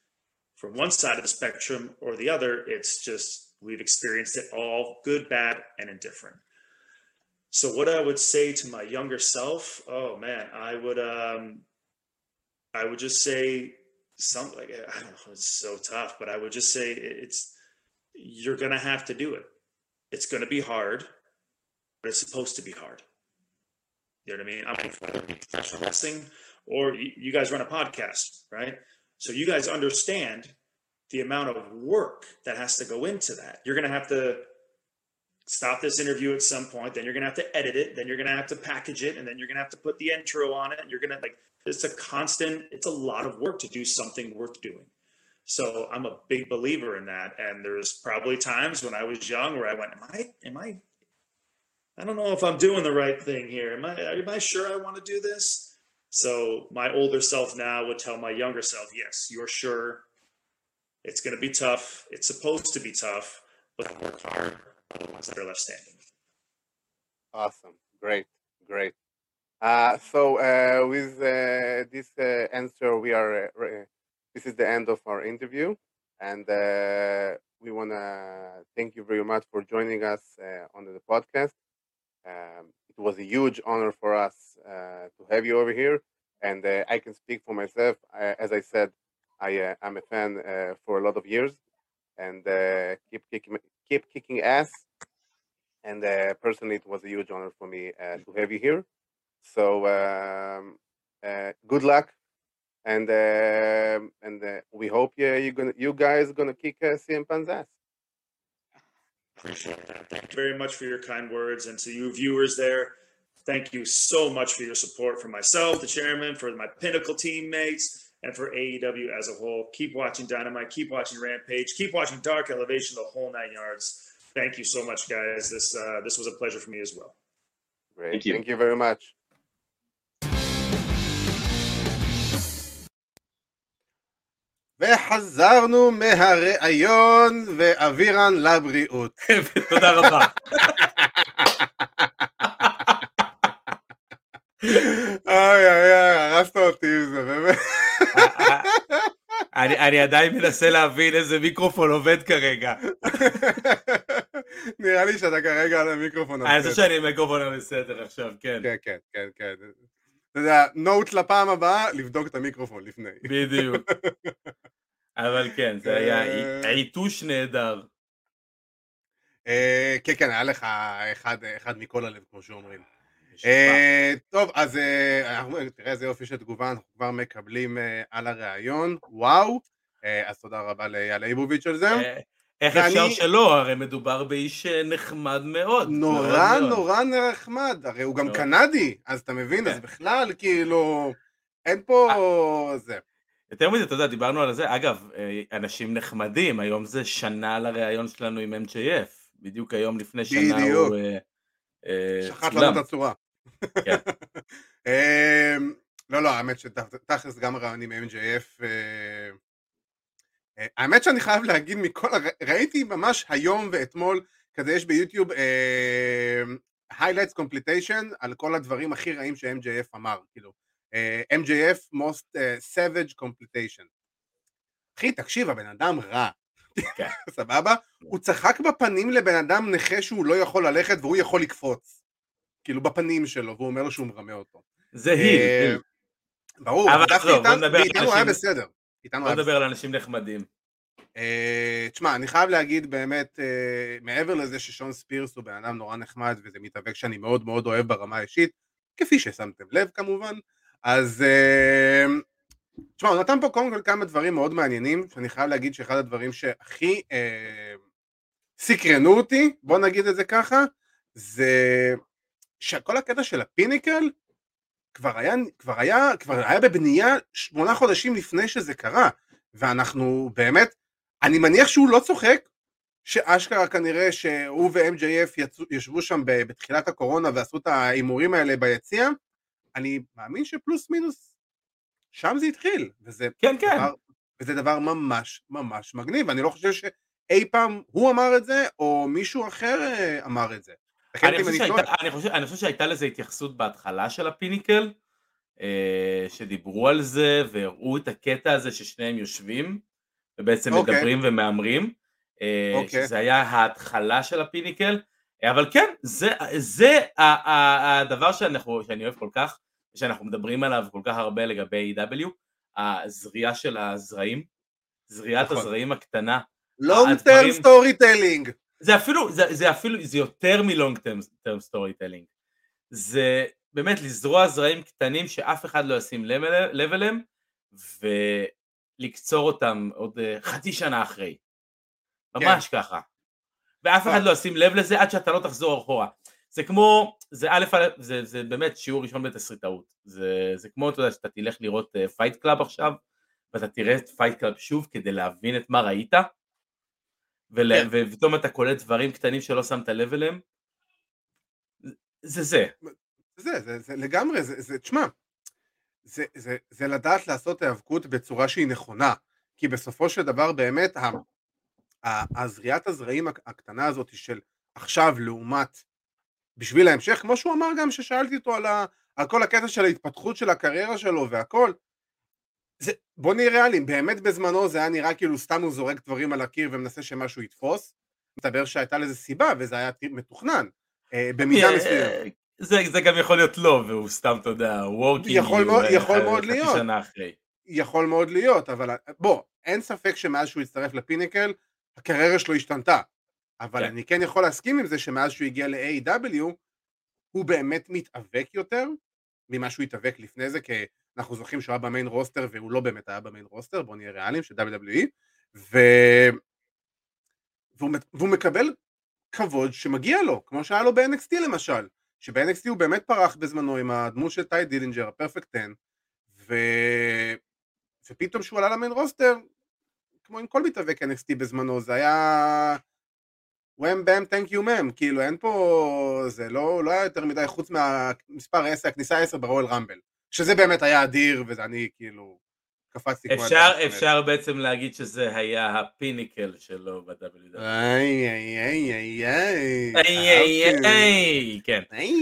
A: from one side of the spectrum or the other. It's just we've experienced it all good, bad, and indifferent. So what I would say to my younger self, oh man, I would um I would just say something like I don't know, it's so tough, but I would just say it's you're gonna have to do it. It's gonna be hard, but it's supposed to be hard. You know what I mean? I'm professional wrestling or you, guys run a podcast, right? So you guys understand the amount of work that has to go into that. You're gonna have to stop this interview at some point then you're going to have to edit it then you're going to have to package it and then you're going to have to put the intro on it and you're going to like it's a constant it's a lot of work to do something worth doing so i'm a big believer in that and there's probably times when i was young where i went am i am i i don't know if i'm doing the right thing here am i am i sure i want to do this so my older self now would tell my younger self yes you're sure it's going to be tough it's supposed to be tough but work hard are the ones that are left standing.
B: Awesome. Great. Great. Uh, so uh, with uh, this uh, answer, we are. Uh, this is the end of our interview, and uh, we want to thank you very much for joining us on the podcast. Um, it was a huge honor for us uh, to have you over here, and uh, I can speak for myself. Uh, as I said, I uh, am a fan uh, for a lot of years, and uh, keep kicking keep kicking ass and uh, personally, it was a huge honor for me uh, to have you here. So um, uh, good luck, and um and uh, we hope yeah, you're gonna you guys gonna kick uh, CM Punk's ass.
A: Appreciate that. Thank you very much for your kind words. And to you viewers there, thank you so much for your support for myself, the chairman, for my Pinnacle teammates, and for AEW as a whole. Keep watching Dynamite, keep watching Rampage, keep watching Dark Elevation, the whole nine yards. Thank you so much, guys. This uh, this was a pleasure for me as well.
B: Great,
D: Thank you.
B: Thank you very much. וחזרנו מהראיון ואבירן לבריאות.
C: תודה רבה.
B: אוי אוי אוי, הרסת אותי עם זה, באמת.
C: אני אני עדיין מנסה להבין איזה מיקרופון עובד כרגע.
B: נראה לי שאתה כרגע על המיקרופון.
C: אני חושב
B: הבסדר.
C: שאני עם מיקרופון על בסדר עכשיו, כן.
B: כן, כן, כן, כן. אתה יודע, נוט לפעם הבאה, לבדוק את המיקרופון לפני.
C: בדיוק. אבל כן, זה היה
B: אה.
C: עיתוש נהדר.
B: אה, כן, כן, היה לך אחד, אחד מכל הלב, כמו שאומרים. אה, טוב, אז אה, תראה איזה יופי של תגובה אנחנו כבר מקבלים אה, על הראיון, וואו. אה, אז תודה רבה לאייל ליבוביץ' על זה.
C: אה, איך
B: ואני-
C: אפשר שלא? הרי מדובר באיש אה, נחמד מאוד.
B: נורא
C: מאוד מאוד.
B: נורא נחמד, הרי הוא גם
C: מאוד.
B: קנדי, אז אתה מבין, אז
C: כן.
B: בכלל, כאילו, אין פה זה.
C: יותר מזה, אתה יודע, דיברנו על זה. אגב, אה, אנשים נחמדים, היום זה שנה לראיון שלנו עם MJF. בדיוק היום לפני שנה
B: בדיוק.
C: הוא אה, אה,
B: שחט. לנו את הצורה.
C: כן.
B: אמ, לא, לא, האמת שתכלס גם מ-MJF. אה, אה, האמת שאני חייב להגיד מכל, ראיתי ממש היום ואתמול, כזה יש ביוטיוב אה, highlights completion על כל הדברים הכי רעים ש-MJF אמר, כאילו, אה, MJF most אה, savage completion. אחי, תקשיב, הבן אדם רע.
C: כן.
B: סבבה? הוא צחק בפנים לבן אדם נכה שהוא לא יכול ללכת והוא יכול לקפוץ. כאילו בפנים שלו, והוא אומר לו שהוא מרמה אותו.
C: זה היל.
B: אה. ברור,
C: אבל עזוב, בוא נדבר על
B: ואיתנו היה
C: אנשים-
B: בסדר. איתנו
C: בוא נדבר על אנשים נחמדים.
B: אה, תשמע, אני חייב להגיד באמת, אה, מעבר לזה ששון ספירס הוא בן אדם נורא נחמד וזה מתאבק שאני מאוד מאוד אוהב ברמה האישית, כפי ששמתם לב כמובן, אז אה, תשמע, הוא נתן פה קודם כל כמה דברים מאוד מעניינים, שאני חייב להגיד שאחד הדברים שהכי אה, סקרנו אותי, בוא נגיד את זה ככה, זה שכל הקטע של הפיניקל כבר היה, כבר היה, כבר היה בבנייה שמונה חודשים לפני שזה קרה, ואנחנו באמת, אני מניח שהוא לא צוחק, שאשכרה כנראה שהוא ו-MJF ישבו שם בתחילת הקורונה ועשו את ההימורים האלה ביציע, אני מאמין שפלוס מינוס שם זה התחיל, וזה
C: כן, כן.
B: דבר, וזה דבר ממש ממש מגניב, אני לא חושב שאי פעם הוא אמר את זה, או מישהו אחר אה, אמר את זה.
C: אני חושב, שהייתה,
B: טועה.
C: אני, חושב, אני חושב שהייתה לזה התייחסות בהתחלה של הפיניקל, אה, שדיברו על זה והראו את הקטע הזה ששניהם יושבים ובעצם
B: אוקיי.
C: מדברים ומהמרים, אה,
B: אוקיי.
C: שזה היה ההתחלה של הפיניקל, אבל כן, זה, זה הדבר שאנחנו, שאני אוהב כל כך, שאנחנו מדברים עליו כל כך הרבה לגבי AEW, הזריעה של הזרעים, זריעת
B: נכון.
C: הזרעים הקטנה,
B: long
C: הדברים-
B: term storytelling.
C: זה אפילו, זה, זה אפילו, זה יותר מ long term storytelling. זה באמת לזרוע זרעים קטנים שאף אחד לא ישים לב אל- לב אליהם, ולקצור אותם עוד אה, חצי שנה אחרי. ממש ככה. ואף אחד
B: אה.
C: לא ישים לב לזה עד שאתה לא תחזור אחורה. זה כמו, זה א', א', זה, זה באמת שיעור ראשון בתסריטאות. זה, זה כמו, אתה יודע, שאתה תלך לראות Fight Club עכשיו, ואתה תראה את Fight Club שוב כדי להבין את מה ראית,
B: כן.
C: ופתאום אתה קולט דברים קטנים שלא שמת לב אליהם. זה זה.
B: זה, זה, זה לגמרי, זה, זה, תשמע, זה, זה, זה לדעת לעשות היאבקות בצורה שהיא נכונה, כי בסופו של דבר באמת הזריעת הזרעים הק- הקטנה הזאת של עכשיו לעומת בשביל ההמשך, כמו שהוא אמר גם ששאלתי אותו על, ה, על כל הקטע של ההתפתחות של הקריירה שלו והכל, זה, בוא נהיה ריאליים, באמת בזמנו זה היה נראה כאילו סתם הוא זורק דברים על הקיר ומנסה שמשהו יתפוס, מסתבר שהייתה לזה סיבה וזה היה מתוכנן, אה, במידה
C: אה,
B: מסוימת.
C: זה, זה גם יכול להיות לא, והוא סתם, אתה יודע, וורקינג.
B: יכול מאוד- יכול מאוד להיות.
C: שנה אחרי.
B: יכול מאוד להיות, אבל בוא, אין ספק שמאז שהוא הצטרף לפיניקל, הקריירה שלו השתנתה. אבל
C: כן.
B: אני כן יכול להסכים עם זה שמאז שהוא הגיע ל-AEW, הוא באמת מתאבק יותר ממה שהוא התאבק לפני זה, כי אנחנו זוכרים שהוא היה ב main roster והוא לא באמת היה ב main roster, בוא נהיה ריאליים, של WWE, ו... והוא, והוא מקבל כבוד שמגיע לו, כמו שהיה לו ב-NXT למשל, שב-NXT הוא באמת פרח בזמנו עם הדמות של טי דילינג'ר, ה Perfect 10, ו... ופתאום שהוא עלה למיין רוסטר, כמו עם כל מתאבק NXT בזמנו, זה היה וואם באם תנק יו מם, כאילו אין פה, זה לא, לא היה יותר מדי חוץ מהמספר 10, הכניסה 10 ברואל רמבל, שזה באמת היה אדיר, ואני כאילו קפצתי כמו
C: אפשר, אפשר בעצם להגיד שזה היה הפיניקל שלו ב-WWE.
B: איי איי איי איי איי
C: איי איי. איי, כן.
B: איי.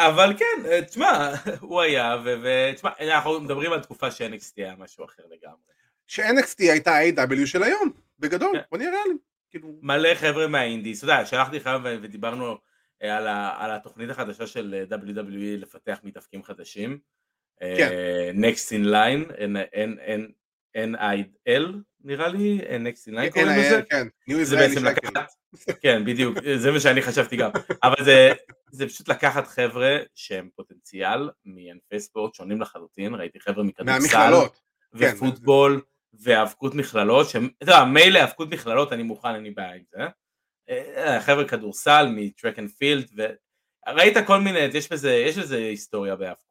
C: אבל כן, אה, תשמע, הוא היה, ותשמע, אנחנו מדברים על תקופה ש-NXT היה משהו אחר לגמרי.
B: ש-NXT הייתה ה-AW של היום, בגדול,
C: כן.
B: בוא נהיה ריאליים. כאילו,
C: מלא חבר'ה מהאינדיס, אתה יודע, שלחתי לך ודיברנו אה, על, ה- על התוכנית החדשה של אה, WWE לפתח מתאפקים חדשים.
B: כן.
C: אה, Next in line, NIL נראה לי, אה, Next in line קוראים לזה.
B: כן,
C: זה בעצם. לקחת, כן בדיוק, זה מה שאני חשבתי גם, אבל זה, זה פשוט לקחת חבר'ה שהם פוטנציאל מענפי ספורט שונים לחלוטין, ראיתי חבר'ה מכדורסל.
B: כן,
C: ופוטבול, והיאבקות מכללות, אתה יודע, מילא היאבקות מכללות אני מוכן, אין לי בעיה עם זה, אה, חבר'ה כדורסל מ track and field, וראית כל מיני, יש בזה, יש לזה היסטוריה בהיאבקות.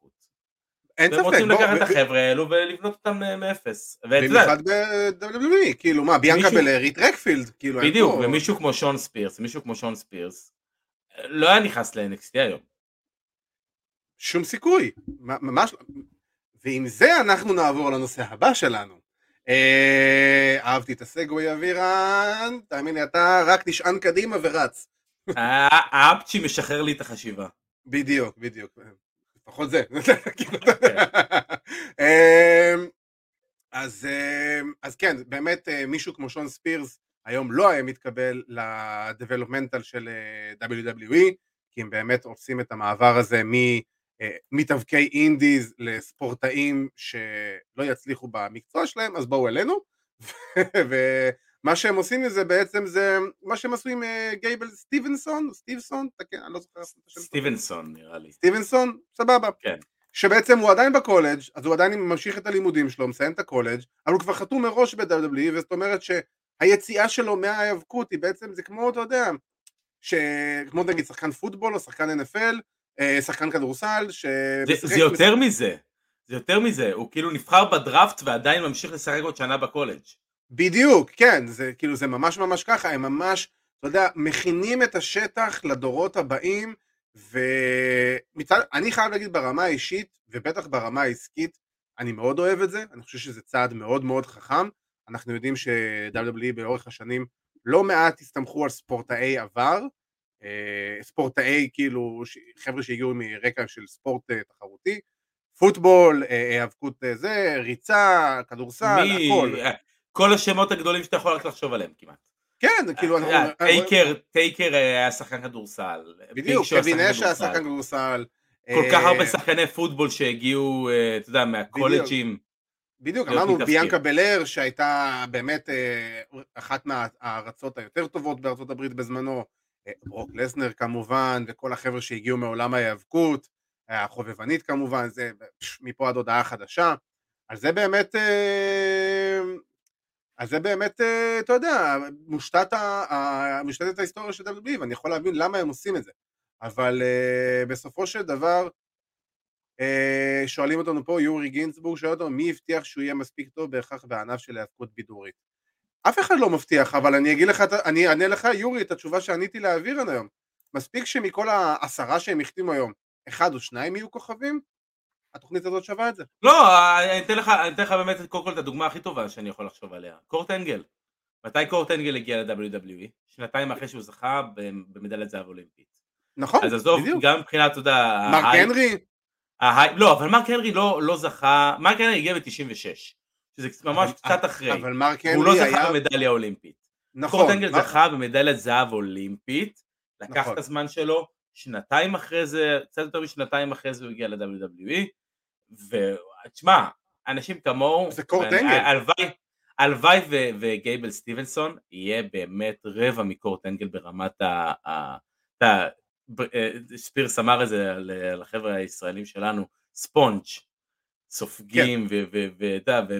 B: אין
C: והם
B: ספק,
C: רוצים
B: בוא,
C: לקחת את החבר'ה האלו ולבנות אותם אה, מאפס.
B: במיוחד ב-WWE, כאילו מה, ביאנקה היא טרקפילד, כאילו,
C: בדיוק, ומישהו כמו שון ספירס, מישהו כמו שון ספירס, לא היה נכנס ל-NXT היום.
B: שום סיכוי, ממש, לא. ועם זה אנחנו נעבור לנושא הבא שלנו. אה, אהבתי את הסגווי אבירן, תאמין לי, אתה רק נשען קדימה ורץ.
C: האפצ'י משחרר לי את החשיבה.
B: בדיוק, בדיוק. לפחות זה. יודע. אמ, אז, אמ, אז כן, באמת אה, מישהו כמו שון ספירס היום לא היה מתקבל ל-developmental של אה, WWE, כי הם באמת עושים את המעבר הזה ממתאבקי אינדיז לספורטאים שלא יצליחו במקצוע שלהם, אז בואו אלינו. ומה שהם עושים מזה בעצם זה מה שהם עשו עם אה, גייבל סטיבנסון, סטיבסון, תקן, אני לא זוכר את השם.
C: סטיבנסון נראה לי.
B: סטיבנסון, סבבה.
C: כן.
B: שבעצם הוא עדיין בקולג', אז הוא עדיין ממשיך את הלימודים שלו, מסיים את הקולג', אבל הוא כבר חתום מראש ב-WWE, וזאת אומרת שהיציאה שלו מההיאבקות היא בעצם, זה כמו, אתה יודע, ש... כמו נגיד שחקן פוטבול או שחקן NFL, אה, שחקן כדורסל, ש...
C: זה- זה יותר מזה. זה יותר מזה, הוא כאילו נבחר בדראפט ועדיין ממשיך לשחק עוד שנה בקולג'.
B: בדיוק, כן, זה כאילו זה ממש ממש ככה, הם ממש, אתה יודע, מכינים את השטח לדורות הבאים, ומצד, אני חייב להגיד ברמה האישית, ובטח ברמה העסקית, אני מאוד אוהב את זה, אני חושב שזה צעד מאוד מאוד חכם, אנחנו יודעים ש-WWE באורך השנים לא מעט הסתמכו על ספורטאי עבר, אה, ספורטאי כאילו, חבר'ה שהגיעו מרקע של ספורט אה, תחרותי, פוטבול, אה, היאבקות זה, ריצה, כדורסל, הכל.
C: כל השמות הגדולים שאתה יכול רק לחשוב עליהם כמעט.
B: כן, כאילו, אנחנו...
C: אה, טייקר, טייקר היה שחקן כדורסל.
B: בדיוק,
C: שו היה
B: קווין
C: שחקן
B: אש היה
C: כדורסל.
B: שחקן כדורסל.
C: כל כך
B: אה,
C: הרבה שחקני פוטבול שהגיעו, אה, אתה יודע, מהקולג'ים.
B: בדיוק, אמרנו. ביאנקה בלר שהייתה באמת אה, אחת מהארצות היותר טובות בארצות הברית בזמנו, אה, ברוק לסנר כמובן, וכל החבר'ה שהגיעו מעולם ההיאבקות, אה, החובבנית כמובן, זה מפה עד הודעה חדשה, אז זה באמת, אה, אז זה באמת, אה, אתה יודע, מושתת ה- מושתתת ההיסטוריה של WWE, ואני יכול להבין למה הם עושים את זה, אבל אה, בסופו של דבר, אה, שואלים אותנו פה, יורי גינצבורג שואל אותנו, מי הבטיח שהוא יהיה מספיק טוב בהכרח בענף של היאבקות בידורית? אף אחד לא מבטיח, אבל אני אגיד לך, אני אענה לך, יורי, את התשובה שעניתי לאווירן היום. מספיק שמכל העשרה שהם החתימו היום, אחד או שניים יהיו כוכבים, התוכנית הזאת שווה את זה.
C: לא, אני אתן לך, אני אתן לך באמת קודם כל את הדוגמה הכי טובה שאני יכול לחשוב עליה. קורט אנגל. מתי קורט אנגל הגיע ל-WWE? שנתיים אחרי שהוא זכה במדליית זהב אולימפית.
B: נכון,
C: אז עזוב,
B: בדיוק.
C: גם מבחינת, אתה יודע,
B: מרק הנרי,
C: ה hype- לא, אבל מרק הנרי לא, לא זכה, מרק הנרי הגיע ב-96, שזה ממש
B: אבל-
C: קצת אחרי,
B: אבל מרק
C: הוא לא
B: הנרי
C: זכה
B: היה,
C: במדליה אולימפית.
B: נכון,
C: קורט אנגל
B: מרק-
C: זכה במדליית זהב אולימפית, לקח
B: נכון.
C: את הזמן שלו, שנתיים אחרי זה, קצת יותר משנתיים אחרי זה הוא הגיע ל-WWE, ותשמע, אנשים כמוהו,
B: זה קורט אנגל.
C: הלוואי, וגייבל סטיבנסון יהיה באמת רבע מקורט אנגל ברמת ה... אה, ספירס אמר את זה החבר'ה הישראלים שלנו, ספונג', סופגים ו-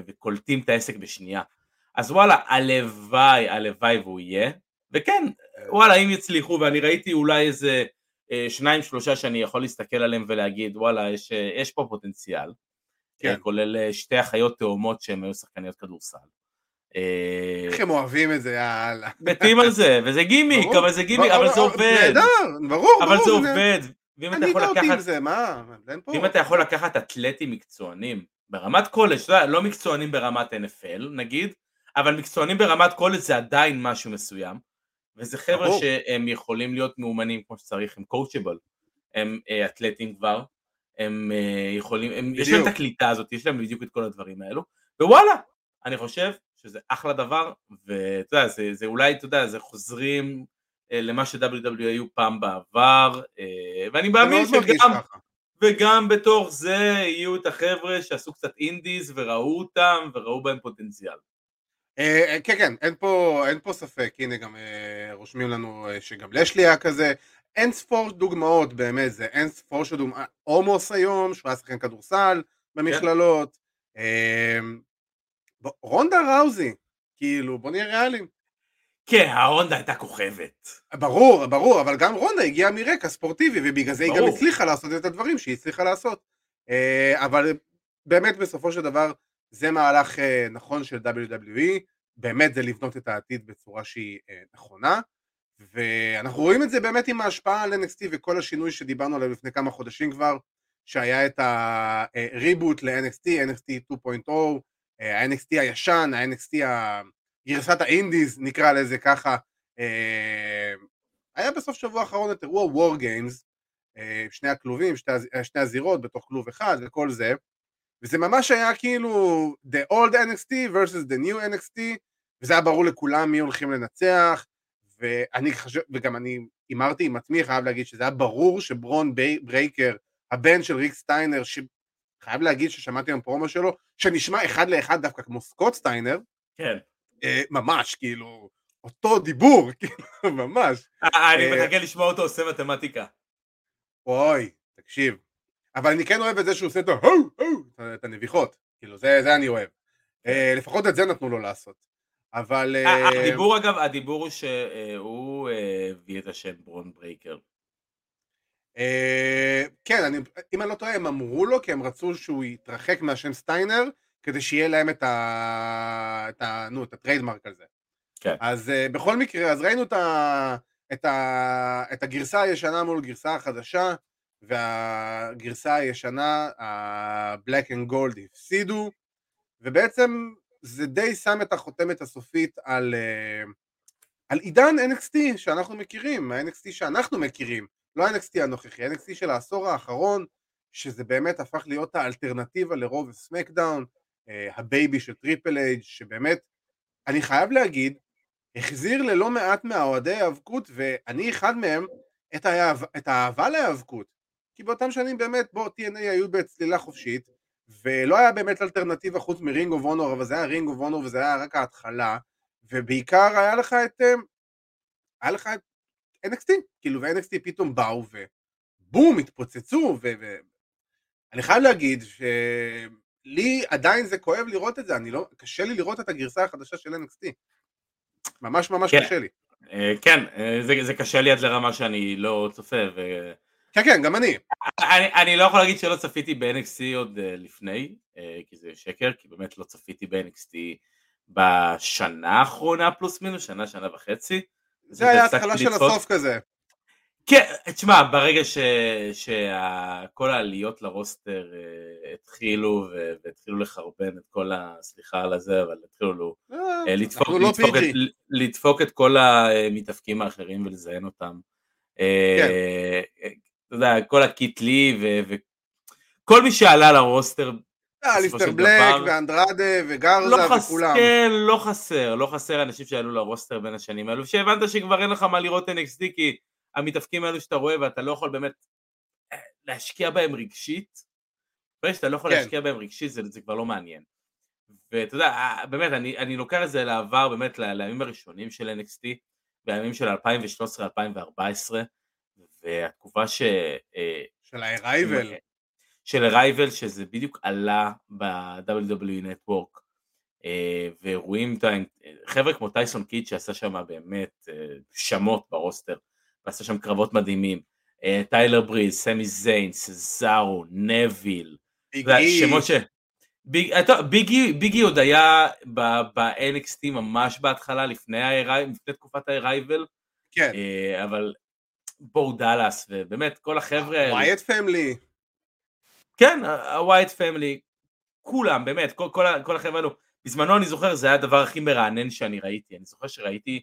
C: וקולטים את העסק בשנייה. אז וואלה, הלוואי, הלוואי והוא יהיה, וכן, וואלה, אם יצליחו, ואני ראיתי אולי איזה אה, שניים שלושה שאני יכול להסתכל עליהם ולהגיד, וואלה, יש, אה, יש פה פוטנציאל,
B: כן.
C: אה, כולל אה, שתי אחיות תאומות שהן היו שחקניות כדורסל. אה,
B: איך הם אוהבים את זה, יאללה.
C: מתים על זה, וזה גימיק,
B: ברור.
C: אבל זה גימיק,
B: ברור,
C: אבל זה עובד,
B: נהדר, ברור,
C: אבל
B: ברור,
C: זה. עובד, ואם אתה יכול
B: עם
C: לקחת,
B: זה, מה?
C: ואם אתה יכול לקחת אתלטים מקצוענים, ברמת קולג', לא מקצוענים ברמת NFL נגיד, אבל מקצוענים ברמת קולג' זה עדיין משהו מסוים, וזה חבר'ה. שהם יכולים להיות מאומנים כמו שצריך, הם קואוצ'בל, הם אה, אתלטים כבר, הם אה, יכולים, הם, יש להם את. הקליטה הזאת, יש להם בדיוק את כל הדברים האלו, ווואלה, אני חושב שזה אחלה דבר, ואתה יודע, זה, זה אולי, אתה יודע, זה חוזרים אה, למה היו פעם בעבר, אה, ואני מאמין שגם. וגם בתוך זה יהיו את החבר'ה שעשו קצת אינדיז וראו אותם וראו בהם פוטנציאל.
B: אה, אה, כן, כן, אין פה, אין פה ספק, הנה גם אה, רושמים לנו אה, שגם לשלי היה כזה, אין ספור דוגמאות באמת, זה אין ספור של דוגמאות, עומוס היום, שהוא היה שחקן כדורסל במכללות, אה, ב- רונדה ראוזי, כאילו, בוא נהיה ריאליים.
C: כן, ההונדה הייתה כוכבת.
B: ברור, ברור, אבל גם רונדה הגיעה מרקע ספורטיבי, ובגלל זה היא גם. הצליחה לעשות את הדברים שהיא הצליחה לעשות. אה, אבל באמת בסופו של דבר זה מהלך אה, נכון של WWE, באמת זה לבנות את העתיד בצורה שהיא אה, נכונה, ואנחנו רואים את זה באמת עם ההשפעה על NXT וכל השינוי שדיברנו עליו לפני כמה חודשים כבר, שהיה את הריבוט ל-NXT, NXT 2.0, אה, ה-NXT הישן, ה-NXT, גרסת האינדיז נקרא לזה ככה, אה, היה בסוף שבוע האחרון את אירוע וור גיימס, שני הכלובים, שתי, אה, שני הזירות בתוך כלוב אחד וכל זה, וזה ממש היה כאילו the old NXT versus the new NXT, וזה היה ברור לכולם מי הולכים לנצח, ואני חושב, וגם אני הימרתי עם עצמי, חייב להגיד שזה היה ברור שברון ב', ברייקר, הבן של ריק סטיינר, שחייב להגיד ששמעתי היום פרומו שלו, שנשמע אחד לאחד דווקא כמו סקוט סטיינר,
C: כן.
B: אה, ממש, כאילו, אותו דיבור, כאילו, ממש.
C: אני
B: אה,
C: מחכה לשמוע אותו עושה מתמטיקה.
B: אוי, תקשיב. אבל אני כן אוהב את זה שהוא עושה את הו, את הנביחות. כאילו, זה, זה אני אוהב. אה, לפחות את זה נתנו לו לעשות. אבל...
C: ה-
B: אה,
C: הדיבור אגב, הדיבור הוא שהוא אה, הביא את השם ברון ברייקר.
B: כן, אני, אם אני לא טועה, הם אמרו לו, כי הם רצו שהוא יתרחק מהשם סטיינר, כדי שיהיה להם את ה... את ה... נו, את ה trademark על זה.
C: כן.
B: אז בכל מקרה, אז ראינו את, ה... את, ה... את הגרסה הישנה מול גרסה החדשה, והגרסה הישנה, ה-Black and Gold הפסידו, ובעצם זה די שם את החותמת הסופית על, uh, על עידן NXT שאנחנו מכירים, ה-NXT שאנחנו מכירים, לא ה-NXT הנוכחי, ה-NXT של העשור האחרון, שזה באמת הפך להיות האלטרנטיבה לרוב וסמקדאון, אה, הבייבי של טריפל אייץ', שבאמת, אני חייב להגיד, החזיר ללא מעט מהאוהדי היאבקות, ואני אחד מהם, את, האהב, את האהבה להיאבקות. כי באותם שנים באמת, בוא, TNA היו בצלילה חופשית, ולא היה באמת אלטרנטיבה חוץ מ Ring of Honor, אבל זה היה Ring of Honor וזה היה רק ההתחלה, ובעיקר היה לך את, אה, היה לך את NXT, כאילו, ו-NXT פתאום באו, ובום, התפוצצו, ואני חייב להגיד שלי עדיין זה כואב לראות את זה, אני לא, קשה לי לראות את הגרסה החדשה של NXT. ממש ממש
C: כן.
B: קשה לי.
C: אה, כן, אה, זה זה קשה לי עד לרמה שאני לא צופה, ו...
B: כן, כן, גם אני.
C: אני, אני לא יכול להגיד שלא צפיתי ב-NXT עוד uh, לפני, uh, כי זה שקר, כי באמת לא צפיתי ב-NXT בשנה האחרונה פלוס מינוס, שנה, שנה וחצי.
B: זה היה התחלה של. הסוף כזה.
C: כן, תשמע, ברגע שכל העליות לרוסטר uh, התחילו והתחילו לחרבן את כל ה... סליחה על הזה, אבל התחילו
B: אה,
C: אה, לדפוק,
B: לא
C: לדפוק, את, כל המתאבקים האחרים ולזיין אותם. אה, אתה יודע, כל הקיטלי וכל מי שעלה לרוסטר,
B: אה,
C: בסופו
B: ליסטר
C: של
B: בלק ואנדרדה
C: לא
B: וגרזה
C: חסר,
B: וכולם.
C: כן, לא חסר, לא חסר אנשים שעלו לרוסטר בין השנים האלו, שהבנת שכבר אין לך מה לראות NXT, כי המתאבקים האלו שאתה רואה ואתה לא יכול באמת אה, להשקיע בהם רגשית, ברגע שאתה לא יכול
B: כן.
C: להשקיע בהם רגשית זה, זה כבר לא מעניין. ואתה יודע, אה, באמת, אני, אני לוקח את זה לעבר, באמת, לימים הראשונים של NXT, בימים של 2013-2014, והתקופה ש... אה,
B: של ה-Arrival.
C: של הרייבל, שזה בדיוק עלה ב-WWE Network, אה, ואירועים, יודע, חבר'ה כמו טייסון קיד שעשה שם באמת אה, שמות ברוסטר, ועשה שם קרבות מדהימים, טיילר בריז, סמי זיין, סזארו, נביל. שמות ש... ביג אי, ביג אי עוד היה ב-NXT ממש בהתחלה, לפני, ה- לפני תקופת ה-Arrival,
B: כן.
C: אבל בו דאלאס, ובאמת כל החבר'ה
B: Wyatt Family.
C: כן, ה-Wyatt Family, כולם, באמת, כל, כל, כל החבר'ה האלו, בזמנו אני זוכר, זה היה הדבר הכי מרענן שאני ראיתי, אני זוכר שראיתי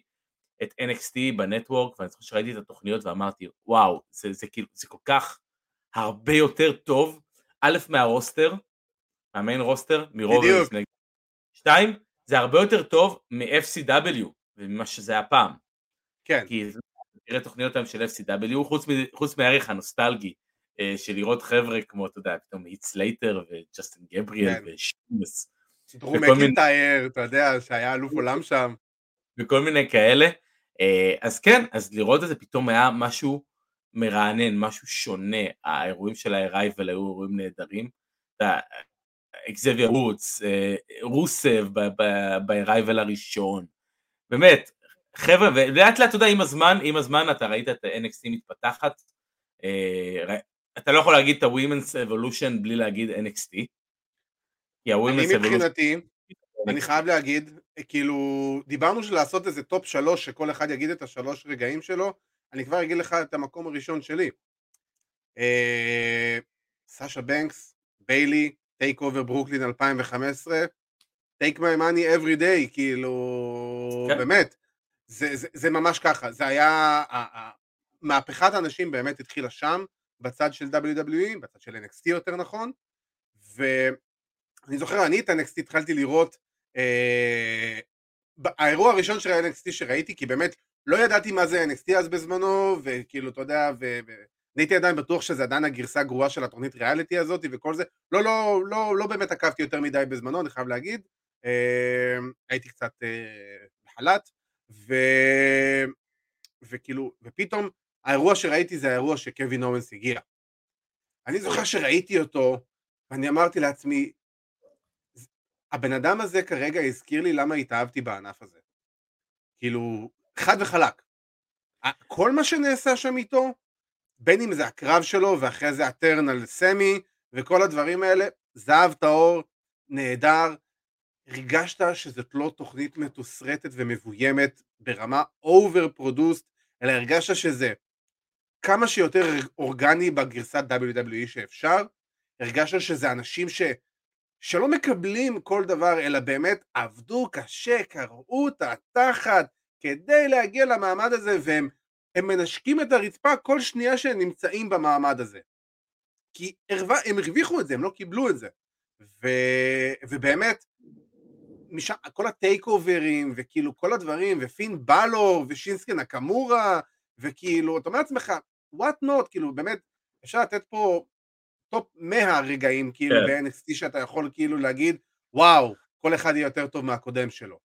C: את NXT ב Network, ואני זוכר שראיתי את התוכניות ואמרתי, וואו, זה, זה כאילו, זה כל כך הרבה יותר טוב, א', מה roster, מה main roster, מרוב
B: בדיוק.
C: שתיים, זה הרבה יותר טוב מ-FCW, וממה שזה היה פעם.
B: כן.
C: כי זה- תראה תוכניות היום של FCW, חוץ, חוץ מהערך הנוסטלגי אה, של לראות חבר'ה כמו, אתה יודע, פתאום הית' סלייטר וג'סטין גבריאל
B: כן.
C: ושיימוס,
B: דרו
C: וכל מיני-
B: מקינטייר, אתה יודע, שהיה אלוף עולם שם.
C: וכל מיני כאלה. אה, אז כן, אז לראות את זה פתאום היה משהו מרענן, משהו שונה. האירועים של ה-Arrival היו אירועים נהדרים. אקזביה רוץ, אה, רוסב ב-Arrival הראשון. באמת, חבר'ה, ולאט לאט, אתה יודע, עם הזמן, עם הזמן אתה ראית את ה-NXT מתפתחת. אה, אתה לא יכול להגיד את ה-Women's Evolution בלי להגיד NXT. כי
B: אני
C: ה-Women's Evolution...
B: מבחינתי, אני חייב להגיד, כאילו, דיברנו של לעשות איזה top שלוש, שכל אחד יגיד את השלוש רגעים שלו, אני כבר אגיד לך את המקום הראשון שלי. סאשה בנקס, ביילי, טייק אובר ברוקלין 2015, take my money every day, כאילו,
C: כן.
B: באמת, זה, זה, זה ממש ככה, זה היה, מהפכת הנשים באמת התחילה שם, בצד של WWE, בצד של NXT יותר נכון, ואני זוכר, אני את NXT התחלתי לראות, אה, האירוע הראשון של ה-NXT שראיתי, כי באמת לא ידעתי מה זה NXT אז בזמנו, וכאילו, אתה יודע, ו... ו- הייתי עדיין בטוח שזה עדיין הגרסה הגרועה של התוכנית ריאליטי הזאת וכל זה, לא, לא, לא, לא באמת עקבתי יותר מדי בזמנו, אני חייב להגיד, אה, הייתי קצת אה, בחל"ת, ו... וכאילו, ופתאום האירוע שראיתי זה האירוע שקווין אורנס הגיע. אני זוכר שראיתי אותו, ואני אמרתי לעצמי, הבן אדם הזה כרגע הזכיר לי למה התאהבתי בענף הזה. כאילו, חד וחלק. כל מה שנעשה שם איתו, בין אם זה הקרב שלו ואחרי זה ה turn על סמי וכל הדברים האלה, זהב טהור, נהדר, הרגשת שזאת לא תוכנית מתוסרטת ומבוימת ברמה over-produced, אלא הרגשת שזה כמה שיותר אורגני בגרסת WWE שאפשר, הרגשת שזה אנשים ש... שלא מקבלים כל דבר, אלא באמת עבדו קשה, קרעו את התחת כדי להגיע למעמד הזה, והם הם מנשקים את הרצפה כל שנייה שהם נמצאים במעמד הזה. כי הרווה, הם הרוויחו את זה, הם לא קיבלו את זה. ו, ובאמת, משם, כל הטייק אוברים, וכאילו כל הדברים, ופין בלור, ושינסקי נקמורה, וכאילו, אתה אומר לעצמך, what not, כאילו באמת, אפשר לתת פה top 100 רגעים, כאילו,
C: כן.
B: ב-NXT שאתה יכול כאילו להגיד, וואו, כל אחד יהיה יותר טוב מהקודם שלו.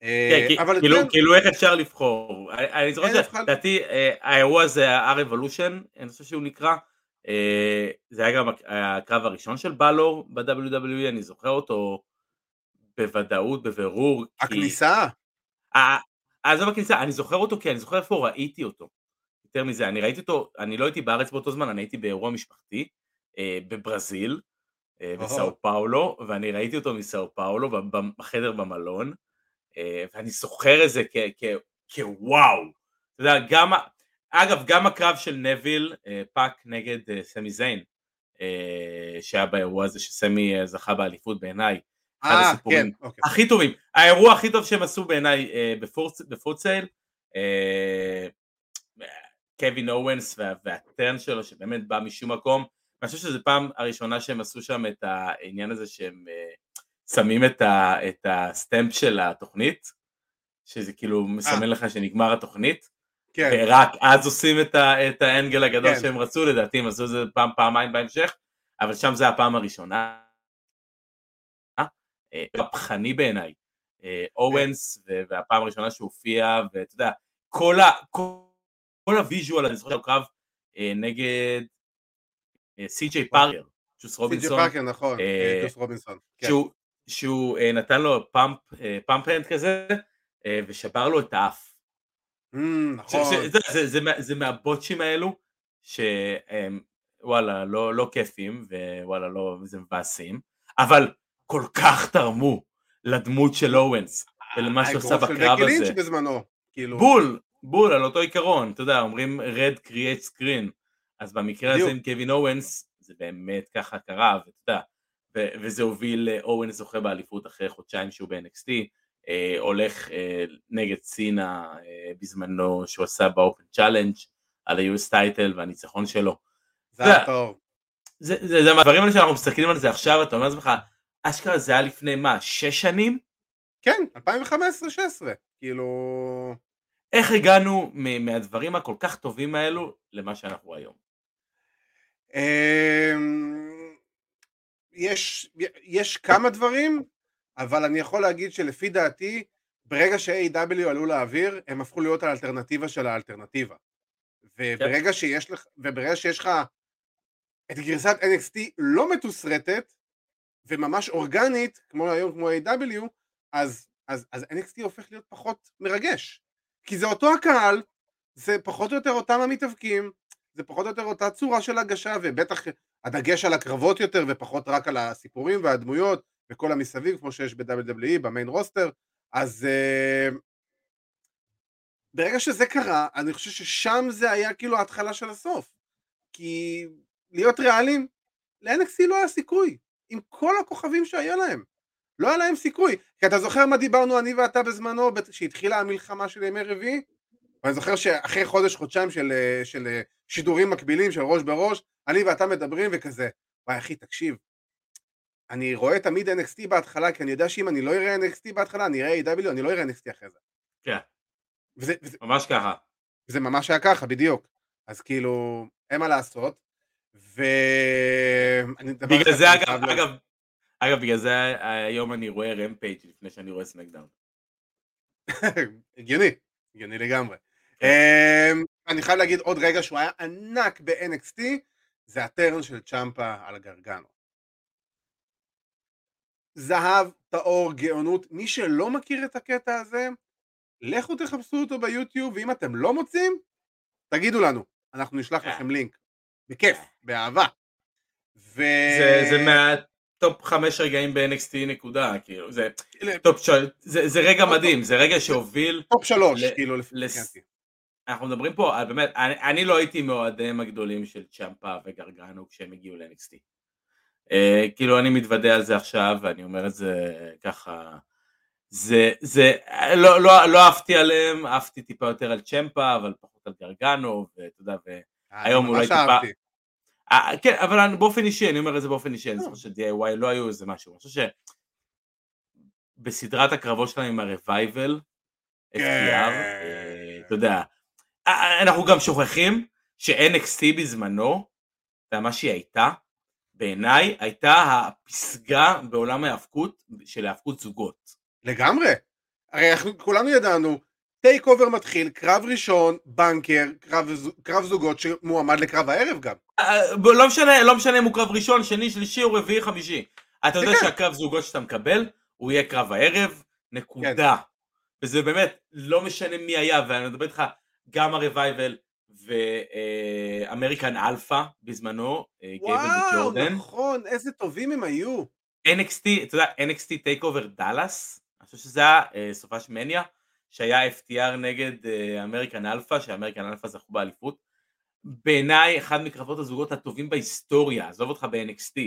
C: כן,
B: אה, אבל
C: כאילו,
B: כן,
C: כאילו איך אפשר לבחור? אני- זוכר. שלדעתי אה, האירוע הזה, ה-Revolution, אני חושב שהוא נקרא, אה, זה היה גם הק- הקרב הראשון של בלור ב-WWE, אני זוכר אותו בוודאות, בבירור.
B: הכניסה,
C: אה, עזוב הכניסה, אני זוכר אותו כי אני זוכר איפה ראיתי אותו. יותר מזה, אני ראיתי אותו, אני לא הייתי בארץ באותו זמן, אני הייתי באירוע משפחתי אה, בברזיל, אה. בסאו פאולו, ואני ראיתי אותו מסאו פאולו בחדר במלון, אה, ואני זוכר את זה כוואו. אתה יודע, גם, אגב, גם הקרב של נביל, אה, פאק נגד אה, סמי זיין, אה, שהיה באירוע הזה שסמי אה, זכה באליפות בעיניי,
B: אה, כן, אוקיי.
C: הכי טובים. האירוע הכי טוב שהם עשו בעיניי אה, בפוטסייל, אה, קווין אורנס וה- והטרן שלו שבאמת בא משום מקום. אני חושב שזו פעם הראשונה שהם עשו שם את העניין הזה שהם אה, שמים את הסטמפ של התוכנית, שזה כאילו מסמן לך שנגמר התוכנית,
B: כן,
C: ורק אז עושים את, ה, את האנגל הגדול
B: כן.
C: שהם רצו, לדעתי הם עשו את זה פעם פעמיים בהמשך, אבל שם זה הפעם הראשונה. אה, מהפכני בעיניי. אה, entrance, והפעם הראשונה שהוא הופיע, ואתה יודע, כל, ה, כל, ה visual, אני זוכר קרב אה, נגד סי.ג'יי פארקר,
B: ג'וס רובינסון. סי.ג'יי פארקר, נכון, ג'וס רובינסון.
C: כן. שהוא, שהוא נתן לו palm hand כזה, ושבר לו את האף.
B: אמ, נכון. זה,
C: מהבוטשים האלו, שהם וואלה לא, לא כיפים, ווואלה לא, זה מבאסים, אבל כל כך תרמו לדמות של אורנס ולמה שעושה בקרב הזה.
B: בזמנו, כאילו.
C: בול, בול, על אותו עיקרון, אתה יודע, אומרים red create screen, אז במקרה הזה עם קווין אורנס, זה באמת ככה קרה, ואתה יודע, וזה הוביל אורנס זוכה באליפות אחרי חודשיים שהוא ב-NXT, אה, הולך אה, נגד סינה אה, בזמנו שהוא עשה ב open challenge על ה- US title והניצחון שלו.
B: זה היה טוב.
C: זה, זה, זה מהדברים האלה שאנחנו מסתכלים על זה עכשיו, אתה אומר לעצמך, אשכרה זה היה לפני מה, שש שנים?
B: כן, 2015-2016, כאילו...
C: איך הגענו מהדברים הכל כך טובים האלו למה שאנחנו היום?
B: אמ, יש, יש כמה דברים, אבל אני יכול להגיד שלפי דעתי, ברגע ש-AW עלו לאוויר, הם הפכו להיות האלטרנטיבה של האלטרנטיבה. וברגע כן. שיש לך, וברגע שיש לך את גרסת NXT לא מתוסרטת, וממש אורגנית, כמו היום כמו A.W, אז, אז, אז NXT הופך להיות פחות מרגש. כי זה אותו הקהל, זה פחות או יותר אותם המתאבקים, זה פחות או יותר אותה צורה של הגשה, ובטח הדגש על הקרבות יותר, ופחות רק על הסיפורים והדמויות, וכל המסביב, כמו שיש ב-WWE, במיין רוסטר, אז uh, ברגע שזה קרה, אני חושב ששם זה היה כאילו ההתחלה של הסוף. כי להיות ריאליים, ל-NXT לא היה סיכוי. עם כל הכוכבים שהיה להם. לא היה להם סיכוי. כי אתה זוכר מה דיברנו אני ואתה בזמנו, שהתחילה המלחמה של ימי רביעי? ואני זוכר שאחרי חודש, חודשיים של, של שידורים מקבילים, של ראש בראש, אני ואתה מדברים וכזה, וואי אחי, תקשיב, אני רואה תמיד NXT בהתחלה, כי אני יודע שאם אני לא אראה NXT בהתחלה, אני אראה A.W, אני לא אראה NXT אחרי זה.
C: כן. וזה, וזה, ממש ככה.
B: זה ממש היה ככה, בדיוק. אז כאילו, אין מה לעשות. ו...
C: בגלל זה אגב, אגב, אגב, בגלל זה היום אני רואה רמפייג' לפני שאני רואה סמקדאון.
B: הגיוני, הגיוני לגמרי. אמ, אני חייב להגיד עוד רגע שהוא היה ענק ב-NXT, זה הטרן של צ'מפה על הגרגנו. זהב, טהור, גאונות, מי שלא מכיר את הקטע הזה, לכו תחפשו אותו ביוטיוב, ואם אתם לא מוצאים, תגידו לנו, אנחנו נשלח כן. לכם לינק. בכיף, באהבה.
C: ו... זה, זה מהטופ חמש רגעים ב-NXT נקודה, כאילו, זה top ש... זה, זה רגע מדהים, זה רגע שהוביל...
B: top שלוש, ל... כאילו,
C: לס... אנחנו מדברים פה, על, באמת, אני, אני לא הייתי מאוהדיהם הגדולים של צ'מפה וגרגנו כשהם הגיעו ל-NXT. אה, כאילו אני מתוודה על זה עכשיו ואני אומר את זה ככה זה זה לא לא לא אהבתי עליהם אהבתי טיפה יותר על צ'מפה אבל פחות על גרגנו ואתה יודע היום אולי טיפה... אה, כן, אבל באופן אישי, אני אומר את זה באופן אישי, אני חושב ש-DIY לא היו איזה משהו, אני חושב שבסדרת הקרבות שלהם עם ה-revival, FTR, אה, אתה יודע, אה, אנחנו גם שוכחים ש-NXT בזמנו, מה שהיא הייתה, בעיניי הייתה הפסגה בעולם ההאבקות של האבקות זוגות.
B: לגמרי. הרי אנחנו כולנו ידענו טייק אובר מתחיל, קרב ראשון, banger, קרב, קרב זוגות שמועמד לקרב הערב גם.
C: אה, לא משנה, לא משנה אם הוא קרב ראשון, שני, שלישי או רביעי, חמישי. אתה יודע כן. שהקרב זוגות שאתה מקבל, הוא יהיה קרב הערב, נקודה. כן. וזה באמת, לא משנה מי היה, ואני מדבר איתך, גם הרווייבל ואמריקן אלפא בזמנו,
B: גייבל וג'ורדן. וואו, נכון, איזה טובים הם היו.
C: NXT, אתה יודע, NXT טייק אובר דאלאס, אני חושב שזה היה אה, סופש מניה. שהיה FTR נגד אמריקן אלפא, שאמריקן אלפא זכו באליפות. בעיניי אחד מקרבות הזוגות הטובים בהיסטוריה, עזוב אותך ב-NXT,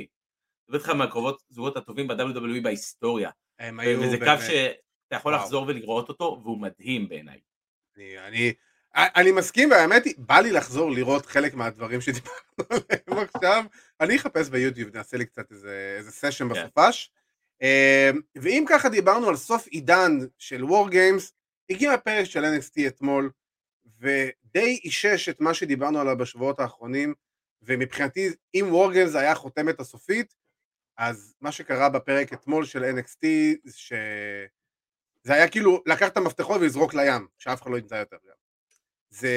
C: עזוב אותך מהקרבות הזוגות הטובים ב-WWE בהיסטוריה. הם היו וזה באמת... קו שאתה יכול וואו. לחזור ולראות אותו, והוא מדהים בעיניי.
B: אני, אני, אני מסכים, והאמת היא, בא לי לחזור לראות חלק מהדברים שדיברנו עליהם עכשיו. אני אחפש ביוטיוב, נעשה לי קצת איזה, איזה סשן כן. בסופש. אמ, ואם ככה דיברנו על סוף עידן של וור גיימס, הגיע הפרק של NXT אתמול, ודי אישש את מה שדיברנו עליו בשבועות האחרונים, ומבחינתי, אם וורגלס היה החותמת הסופית, אז מה שקרה בפרק אתמול של NXT ש... זה היה כאילו לקח את המפתחות ולזרוק לים, שאף אחד לא ימצא יותר גם. זה...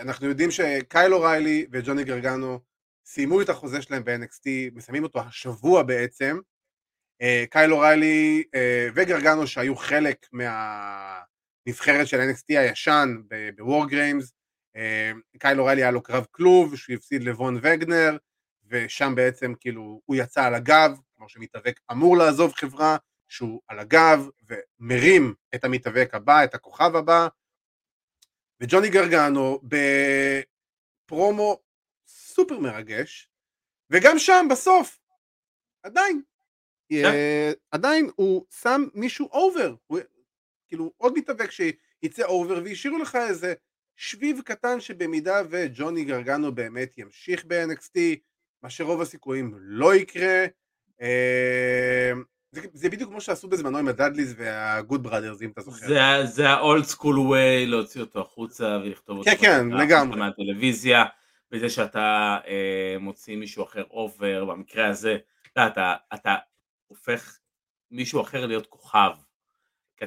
B: אנחנו יודעים שקיילו ריילי וג'וני גרגנו סיימו את החוזה שלהם ב-NXT, מסיימים אותו השבוע בעצם. אה, קיילו ריילי אה, וגרגנו שהיו חלק מהנבחרת של NXT הישן בוור גריימס, אה, קייל או'ריילי היה לו קרב כלוב שהוא הפסיד לבון וגנר, ושם בעצם כאילו הוא יצא על הגב, כמו שמתאבק אמור לעזוב חברה, שהוא על הגב ומרים את המתאבק הבא, את הכוכב הבא, וג'וני גרגנו בפרומו סופר מרגש, וגם שם בסוף, עדיין,
C: כן.
B: אה, עדיין הוא שם מישהו over, הוא- כאילו עוד מתאבק שיצא אובר והשאירו לך איזה שביב קטן שבמידה וג'וני גרגנו באמת ימשיך ב-NXT, מה שרוב הסיכויים לא יקרה, אה, זה, זה בדיוק כמו שעשו בזמנו עם הדאדליז וה good brothers אם אתה זוכר.
C: זה זה ה-old school way להוציא אותו החוצה ולכתוב אותו
B: כן, כן, לגמרי.
C: מהטלוויזיה, בזה שאתה אה, מוציא מישהו אחר אובר, במקרה הזה, אתה, אתה, אתה הופך מישהו אחר להיות כוכב.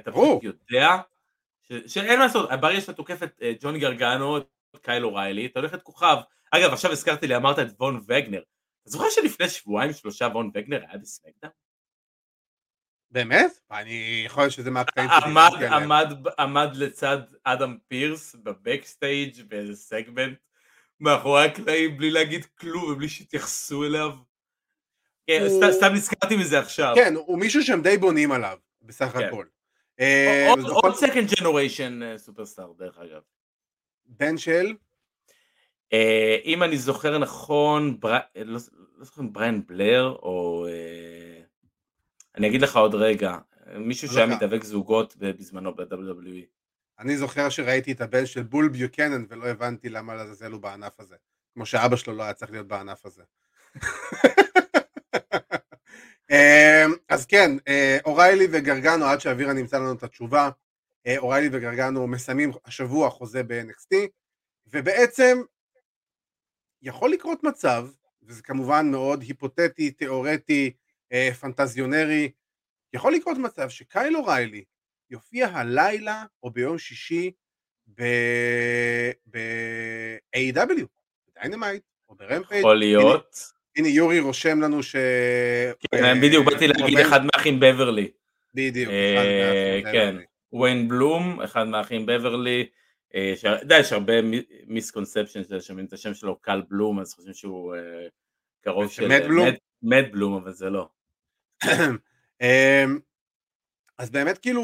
C: כי אתה. פשוט יודע ש, שאין מה לעשות, ברגע שאתה תוקף את אה, ג'וני גרגנו, את קיילו ריילי, אתה הולך להיות כוכב. אגב, עכשיו הזכרתי לי, אמרת את וון וגנר. אתה זוכר שלפני שבועיים שלושה וון וגנר היה בסמקדאון?
B: באמת? אני יכול להיות שזה מהקטעים שאני
C: עמד,
B: דיברתי עליהם.
C: עמד, עמד לצד אדם פירס בבקסטייג' באיזה סגמנט מאחורי הקלעים בלי להגיד כלום ובלי שהתייחסו אליו. כן,
B: הוא-
C: סתם, סתם נזכרתי מזה עכשיו.
B: כן, הוא מישהו שהם די בונים עליו, בסך
C: כן.
B: הכל. אה,
C: עוד- second generation superstar דרך אגב.
B: בן של?
C: אה, אם אני זוכר נכון, בר... לא, לא זוכר אם בריין בלר או... אה, אני אגיד לך עוד רגע, מישהו שהיה. מתאבק זוגות בזמנו ב-WWE.
B: אני זוכר שראיתי את הבן של בול ביוקנן ולא הבנתי למה לעזאזל הוא בענף הזה. כמו שאבא שלו לא היה צריך להיות בענף הזה. אמ, אז כן, אה, אוריילי וגרגנו, עד שאבירה נמצא לנו את התשובה, אה, אוריילי וגרגנו מסיימים השבוע חוזה ב-NXT, ובעצם יכול לקרות מצב, וזה כמובן מאוד היפותטי, תיאורטי, אה, פנטזיונרי, יכול לקרות מצב שקייל אוריילי יופיע הלילה או ביום שישי ב-AEW, בדיינמייט או ברמפייג'.
C: יכול להיות.
B: הנה יורי רושם לנו ש...
C: כן,
B: אה,
C: בדיוק באתי
B: הוא
C: להגיד אחד מהאחים בברלי.
B: בדיוק.
C: אה,
B: אחד מהאחים
C: כן.
B: בברלי.
C: וויין בלום, אחד מהאחים בברלי. אה, אתה יודע, יש הרבה misconception ששומעים את השם שלו קל בלום, אז חושבים שהוא אה, קרוב של...
B: מאט בלום?
C: מאט בלום, אבל זה לא.
B: אמ, אז באמת כאילו,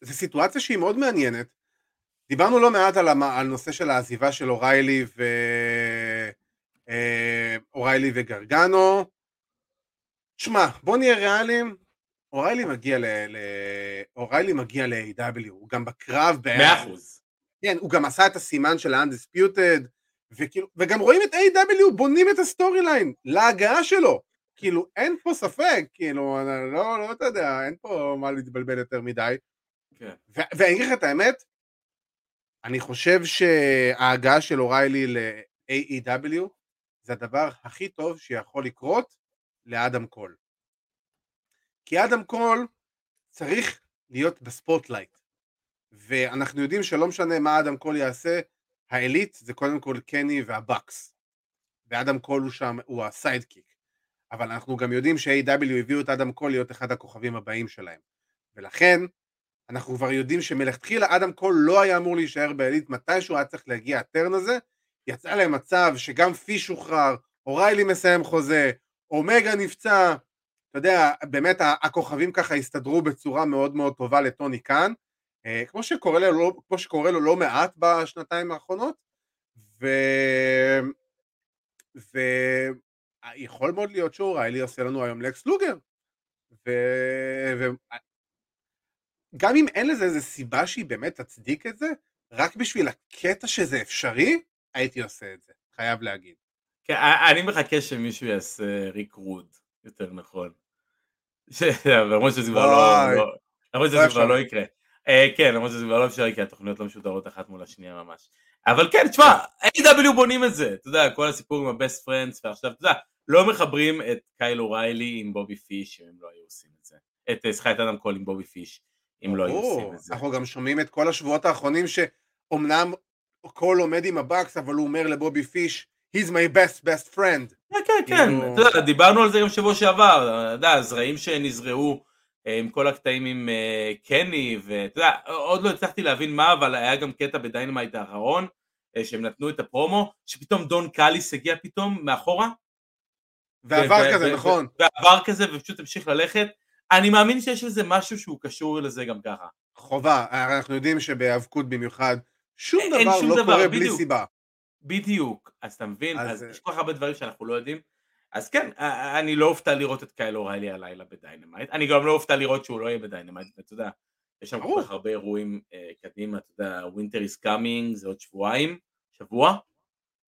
B: זו סיטואציה שהיא מאוד מעניינת. דיברנו לא מעט על, המ... על נושא של העזיבה של אוריילי ו... אה, אוריילי וגרגנו. שמע, בוא נהיה ריאליים, אוריילי מגיע ל... ל... אוריילי מגיע ל-AEW, הוא גם בקרב ב...
C: מאה אחוז.
B: כן, הוא גם עשה את הסימן של ה-Undisputed, וכאילו, וגם רואים את A.E.W. בונים את ה story line להגעה שלו. כאילו, אין פה ספק, כאילו, אני לא, לא, אתה יודע, אין פה מה להתבלבל יותר מדי.
C: כן.
B: ואני אגיד לך את האמת, אני חושב שההגעה של אוריילי ל-AEW זה הדבר הכי טוב שיכול לקרות לאדם קול. כי אדם קול צריך להיות ב spotlight. ואנחנו יודעים שלא משנה מה אדם קול יעשה, העילית זה קודם כל קני והבקס. ואדם קול הוא שם, הוא ה sidekick. אבל אנחנו גם יודעים ש-AEW הביאו את אדם קול להיות אחד הכוכבים הבאים שלהם. ולכן, אנחנו כבר יודעים שמלכתחילה אדם קול לא היה אמור להישאר בעילית, מתישהו היה צריך להגיע ה turn הזה, יצא להם מצב שגם פיש שוחרר, אוריילי מסיים חוזה, אומגה נפצע, אתה יודע, באמת הכוכבים ככה הסתדרו בצורה מאוד מאוד טובה לטוני קאן, אה, כמו שקורה לו, כמו שקורה לו לא מעט בשנתיים האחרונות, ו... ויכול מאוד להיות שאוריילי עושה לנו היום לקס לוגר. ו... ו... גם אם אין לזה איזה סיבה שהיא באמת תצדיק את זה, רק בשביל הקטע שזה אפשרי, הייתי עושה את זה, חייב להגיד.
C: כן, אני מחכה שמישהו יעשה ריק רוד, יותר נכון. למרות שזה כבר. לא... לא- למרות
B: לא
C: שזה כבר
B: אפשר.
C: לא יקרה. אה, כן, למרות שזה כבר לא אפשרי, כי התוכניות לא משודרות אחת מול השנייה ממש. אבל כן, תשמע, A.E.W. בונים את זה, אתה יודע, כל הסיפור עם ה-best friends, ועכשיו, אתה יודע, לא מחברים את קייל אוריילי עם בובי פיש אם הם לא היו עושים את זה. את, אה, סליחה, את אדם קול עם בובי פיש, אם לא היו עושים. את זה.
B: אנחנו גם שומעים את כל השבועות האחרונים שאומנם קול עומד עם הבקס, אבל הוא אומר לבובי פיש, he's my best best friend.
C: כן, כן, כן,
B: כאילו-
C: אתה יודע, דיברנו על זה גם שבוע שעבר, אתה יודע, הזרעים שנזרעו אה, עם כל הקטעים עם אה, קני, ואתה יודע, עוד לא הצלחתי להבין מה, אבל היה גם קטע בדיינמייט האחרון, אה, שהם נתנו את הפרומו, שפתאום דון קאליס הגיע פתאום מאחורה,
B: ועבר כזה, נכון.
C: ועבר כזה ופשוט המשיך ללכת. אני מאמין שיש איזה משהו שהוא קשור לזה גם ככה.
B: חובה, אנחנו יודעים שבהיאבקות במיוחד, שום
C: אין
B: דבר
C: שום
B: לא
C: דבר,
B: קורה בלי
C: בדיוק.
B: סיבה.
C: בדיוק, אז אתה מבין,
B: אז,
C: אז
B: אה,
C: יש כל כך הרבה דברים שאנחנו לא יודעים. אז כן, אה, אני לא אופתע לראות את קייל אוריילי הלילה בדיינמייט, אני גם לא אופתע לראות שהוא לא יהיה בדיינמייט, ואתה יודע, יש שם כל. כך הרבה אירועים אה, קדימה, אתה יודע, winter is coming, זה עוד שבועיים, שבוע,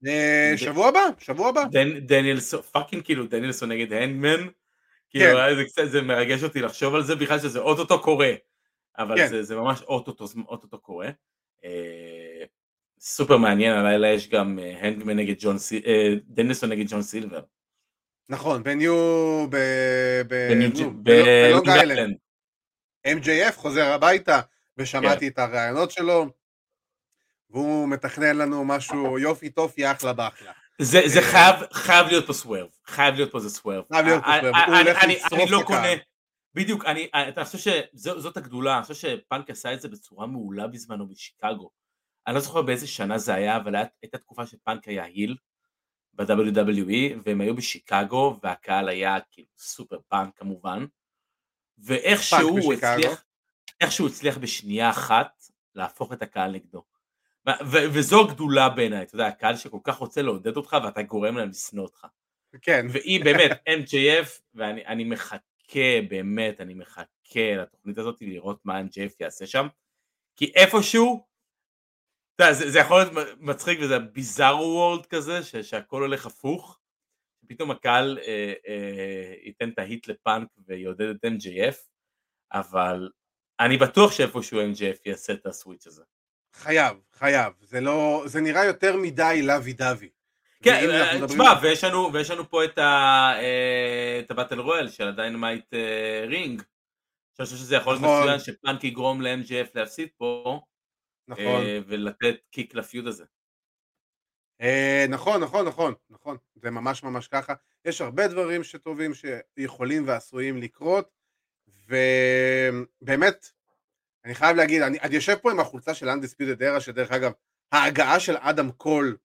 B: אה, שבוע הבא, שבוע הבא.
C: דנ- דניאלסון, fucking כאילו דניאלסון נגד הנגמן, כאילו
B: כן.
C: זה זה מרגש אותי לחשוב על זה בכלל שזה אוטוטו קורה, אבל
B: כן.
C: זה, זה ממש אוטוטו, אוטוטו קורה. אה, סופר מעניין, הלילה יש גם אה, הנגמן נגד ג'ון סילבר, אה, דניאלסון נגד ג'ון סילבר.
B: נכון, בניו... ב... בלונג
C: לונג
B: איילנד. MJF חוזר הביתה, ושמעתי
C: כן.
B: את הרעיונות שלו, והוא מתכנן לנו משהו יופי טופי אחלה באחלה.
C: זה, זה חייב, חייב להיות פה סוורב, חייב להיות פה זה סוורב.
B: חייב להיות פה
C: אני-
B: סוורב, הוא הולך לשרוף
C: לא
B: את הקהל.
C: בדיוק, אני, אני חושב שזאת הגדולה, אני חושב שפאנק עשה את זה בצורה מעולה בזמנו בשיקגו. אני לא זוכר באיזה שנה זה היה, אבל הייתה תקופה שפאנק היה היל ב-WWE, והם היו בשיקגו, והקהל היה כאילו סופר פאנק כמובן, ואיכשהו הוא? הצליח, איכשהו הצליח בשנייה אחת להפוך את הקהל נגדו. ו- וזו הגדולה בעיניי, אתה יודע, הקהל שכל כך רוצה לעודד אותך ואתה גורם להם לשנוא אותך.
B: כן,
C: ואם באמת MJF, ואני אני מחכה, באמת, אני מחכה לתוכנית הזאת לראות מה MJF יעשה שם, כי איפשהו, אתה יודע, זה, זה יכול להיות מצחיק וזה ביזארו וורלד כזה, ש, שהכל הולך הפוך, פתאום הקהל אה, אה, ייתן את ה heat לפאנק ויעודד את MJF, אבל אני בטוח שאיפשהו MJF יעשה את ה switch הזה.
B: חייב, חייב. זה לא... זה נראה יותר מדי lovey dovey.
C: כן, אה, תשמע, ויש לנו, ויש לנו פה את, ה, אה, את ה battle royal של הדיינמייט אה, רינג. שאני חושב שזה יכול להיות
B: נכון.
C: מצוין שפאנק יגרום ל-MGF להפסיד פה,
B: נכון.
C: אה, ולתת קיק לפיוד הזה.
B: אה, נכון, נכון, נכון, נכון. זה ממש ממש ככה. יש הרבה דברים שטובים שיכולים ועשויים לקרות, ובאמת, אני חייב להגיד, אני, אני יושב פה עם החולצה של Undisputed Era, שדרך אגב, ההגעה של אדם קול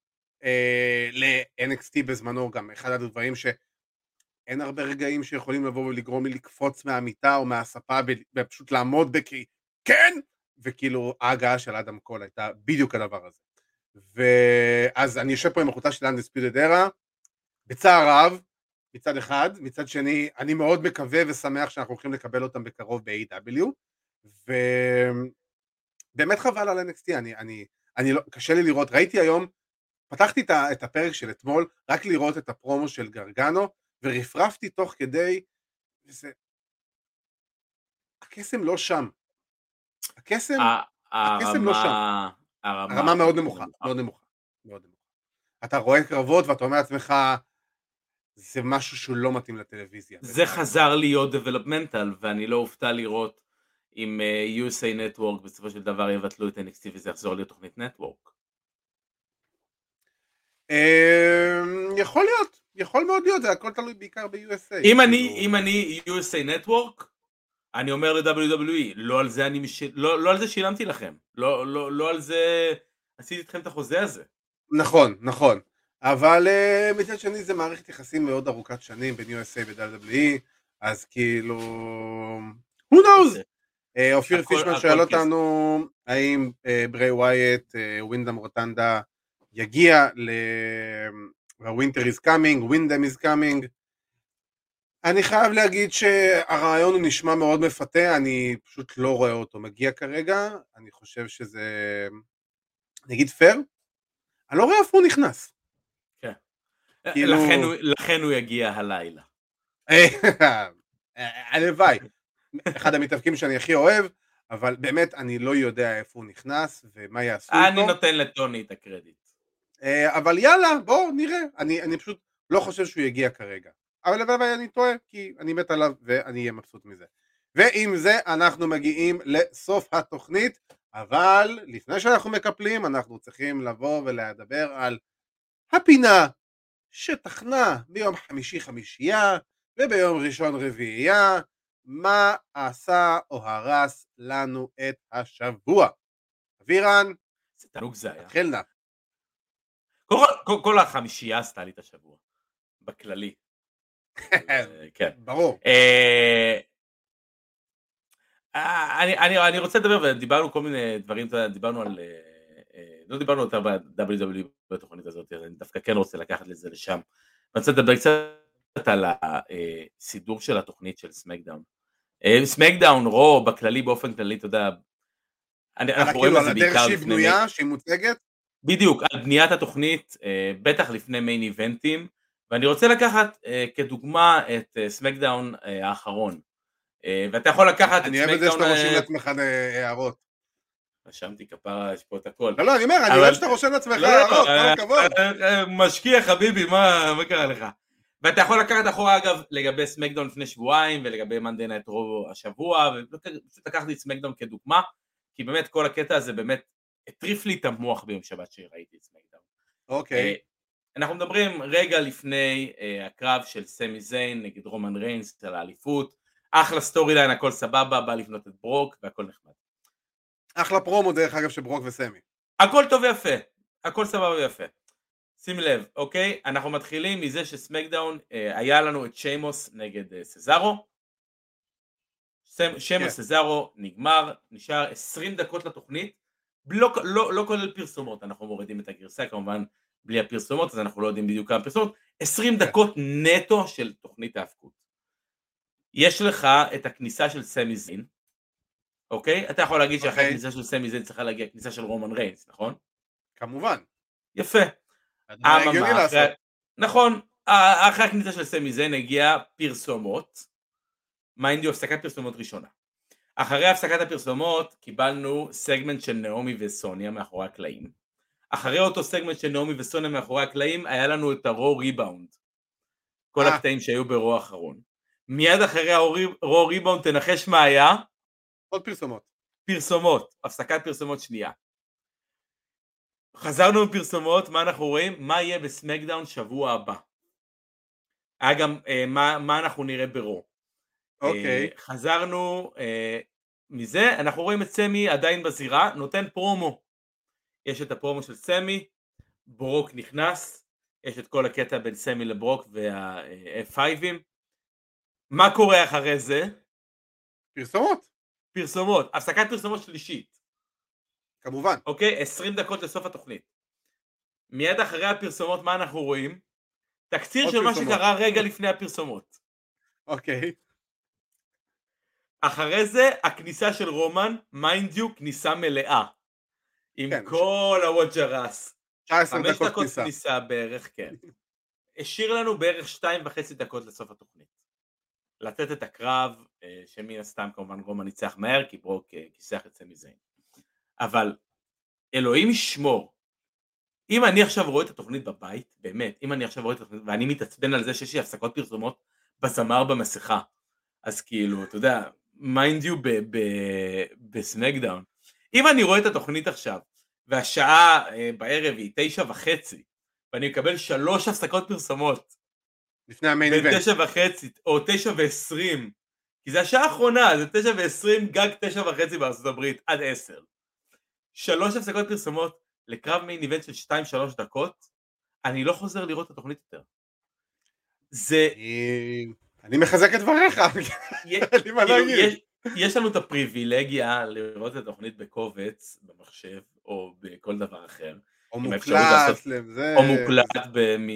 B: אה, ל-NXT בזמנו, גם אחד הדברים שאין הרבה רגעים שיכולים לבוא ולגרום לי לקפוץ מהמיטה או מהספה ופשוט לעמוד בכי, כן! וכאילו ההגעה של אדם קול הייתה בדיוק הדבר הזה. ואז אני יושב פה עם החולצה של Undisputed Era, בצער רב, מצד אחד, מצד שני, אני מאוד מקווה ושמח שאנחנו הולכים לקבל אותם בקרוב ב-AW, ובאמת חבל על NXT, אני, אני, אני לא, קשה לי לראות, ראיתי היום, פתחתי את, הפרק של אתמול, רק לראות את הפרומו של גרגנו, ורפרפתי תוך כדי, וזה... הקסם לא שם. הקסם, הקסם לא שם.
C: הרמה...
B: הרמה מאוד נמוכה, מאוד נמוכה, מאוד נמוכה. אתה רואה קרבות ואתה אומר לעצמך, זה משהו שהוא לא מתאים לטלוויזיה.
C: זה חזר להיות דבלופמנטל, ואני לא אופתע לראות אם אה, USA Network בסופו של דבר יבטלו את NXT וזה יחזור להיות תוכנית נטוורק.
B: אמ, יכול להיות, יכול מאוד להיות, זה הכל תלוי בעיקר ב-USA.
C: אם אני,
B: כאילו,
C: אם אני USA Network, אני אומר ל-WWE, לא על זה אני. לא, לא על זה שילמתי לכם, לא, לא, לא על זה עשיתי איתכם את החוזה הזה.
B: נכון, נכון. אבל אה, מצד שני זה מערכת יחסים מאוד ארוכת שנים בין USA ו-WWE, אז כאילו... who knows? אה, אופיר פישמן שואל. אותנו האם אה, ברי ווייט, ווינדם רוטנדה יגיע ל... ה-winter is coming, ווינדם is coming. אני חייב להגיד שהרעיון הוא נשמע מאוד מפתה, אני פשוט לא רואה אותו מגיע כרגע, אני חושב שזה, אני אגיד פייר, אני לא רואה איפה הוא נכנס. כאילו-
C: לכן, הוא, לכן הוא יגיע הלילה.
B: הלוואי, אחד המתאבקים שאני הכי אוהב, אבל באמת אני לא יודע איפה הוא נכנס ומה יעשו
C: אני
B: איתו.
C: נותן לטוני את הקרדיט.
B: אה, אבל יאללה, בואו נראה. אני, אני פשוט לא חושב שהוא יגיע כרגע. אבל אבל אני טועה, כי אני מת עליו ואני אהיה מבסוט מזה. ועם זה אנחנו מגיעים לסוף התוכנית, אבל לפני שאנחנו מקפלים אנחנו צריכים לבוא ולדבר על הפינה שתחנה ביום חמישי חמישייה וביום ראשון רביעייה, מה עשה או הרס לנו את השבוע. אבירן,
C: זה תענוג זה היה.
B: תתחיל נא.
C: כל, כל, כל החמישייה עשתה לי את השבוע, בכללי. אה, כן.
B: ברור.
C: אה, אה, אני, אני, אני רוצה לדבר, ודיברנו כל מיני דברים, דיברנו על, לא דיברנו יותר ב-WWE בתוכנית הזאת, אני דווקא כן רוצה לקחת את זה לשם. אני רוצה לדבר קצת על הסידור של התוכנית של סמקדאון. סמקדאון, רו, בכללי, באופן כללי, אתה יודע,
B: על
C: אנחנו רואים
B: כאילו
C: את
B: על
C: זה
B: הדרך
C: בעיקר
B: שהיא
C: לפני...
B: בנויה, שהיא מוצגת?
C: בדיוק, על בניית התוכנית, אה, בטח לפני main event ים, ואני רוצה לקחת אה, כדוגמה את סמקדאון אה, האחרון. ואתה יכול לקחת את
B: אני אוהב את זה
C: סמקדאון...
B: שאתה רושם לעצמך הערות.
C: רשמתי כפרה, יש פה את הכל.
B: לא, לא, אני אומר, אני אוהב שאתה רושם לעצמך
C: לא,
B: הערות,
C: לא,
B: כל
C: אה,
B: הכבוד.
C: משקיע חביבי, מה קרה לך? ואתה יכול לקחת אחורה אגב לגבי סמקדאון לפני שבועיים ולגבי מאנדי נייט רוב השבוע, ופשוט לקחתי את סמקדאון כדוגמה, כי באמת כל הקטע הזה באמת הטריף לי את המוח ביום שבת שראיתי את סמקדאון.
B: אוקיי.
C: אה, אנחנו מדברים רגע לפני אה, הקרב של סמי זיין נגד רומן ריינס על האליפות, אחלה storyline, הכל סבבה, בא לבנות את ברוק והכל נחמד.
B: אחלה פרומו דרך אגב של ברוק וסמי.
C: הכל טוב ויפה, הכל סבבה ויפה. שים לב, אוקיי? אנחנו מתחילים מזה ש SmackDown, אה, היה לנו את שיימוס נגד אה, סזארו. שיימוס
B: כן.
C: סזארו נגמר, נשאר 20 דקות לתוכנית, לא, לא, לא כולל פרסומות, אנחנו מורידים את הגרסה כמובן בלי הפרסומות, אז אנחנו לא יודעים בדיוק כמה פרסומות, 20
B: כן.
C: דקות נטו של תוכנית ההאבקות. יש לך את הכניסה של סמי זין, אוקיי? אתה יכול להגיד שאחרי
B: אוקיי.
C: הכניסה של סמי זין צריכה להגיע הכניסה של רומן ריינס, נכון?
B: כמובן.
C: יפה. אממה. אחרי- נכון, ה- אחרי הכניסה של סמי זיין הגיע פרסומות, mind you הפסקת פרסומות ראשונה. אחרי הפסקת הפרסומות קיבלנו סגמנט של נעמי וסוניה מאחורי הקלעים. אחרי אותו סגמנט של נעמי וסוניה מאחורי הקלעים היה לנו את הרו ריבאונד. כל
B: אה.
C: הקטעים שהיו ברו האחרון. מיד אחרי הרו ריבאונד תנחש מה היה?
B: עוד פרסומות.
C: פרסומות, הפסקת פרסומות שנייה. חזרנו מפרסומות, מה אנחנו רואים? מה יהיה בסמקדאון שבוע הבא. היה גם אה, מה, מה אנחנו נראה ברו.
B: אוקיי.
C: אה, חזרנו אה, מזה, אנחנו רואים את סמי עדיין בזירה, נותן פרומו. יש את הפרומו של סמי, ברוק נכנס, יש את כל הקטע בין סמי לברוק וה-F5ים. מה קורה אחרי זה?
B: פרסומות.
C: פרסומות, הפסקת פרסומות שלישית.
B: כמובן.
C: אוקיי? 20 דקות לסוף התוכנית. מיד אחרי הפרסומות מה אנחנו רואים? תקציר של מה
B: פרסומות.
C: שקרה רגע לפני הפרסומות.
B: אוקיי.
C: אחרי זה הכניסה של רומן, mind you, כניסה מלאה. עם
B: כן,
C: כל הווג'רס.
B: 19
C: חמש
B: דקות
C: דקות
B: כניסה.
C: כניסה בערך, כן. השאיר לנו בערך שתיים וחצי דקות לסוף התוכנית. לתת את הקרב, אה, שמן הסתם כמובן רומן ניצח מהר, כי ברוק אה, כיסח את סמי זיין. אבל אלוהים ישמור, אם אני עכשיו רואה את התוכנית בבית, באמת, אם אני עכשיו רואה את התוכנית, ואני מתעצבן על זה שיש לי הפסקות פרסומות בזמר במסכה, אז כאילו, אתה יודע, mind you ב SmackDown. אם אני רואה את התוכנית עכשיו, והשעה אה, בערב היא תשע וחצי, ואני מקבל שלוש הפסקות פרסומות,
B: לפני ה main
C: בין
B: event.
C: תשע וחצי או תשע ועשרים, כי זה השעה האחרונה, זה תשע ועשרים, גג תשע וחצי בארצות הברית, עד עשר. שלוש הפסקות פרסומות לקרב main event של שתיים שלוש דקות, אני לא חוזר לראות את התוכנית יותר. זה,
B: אני- מחזק את דבריך.
C: י-
B: אין לי מה
C: כאילו,
B: להגיד.
C: יש, לנו את הפריבילגיה לראות את התוכנית בקובץ, במחשב, או בכל דבר אחר,
B: או מוקלט, זה...
C: או מוקלט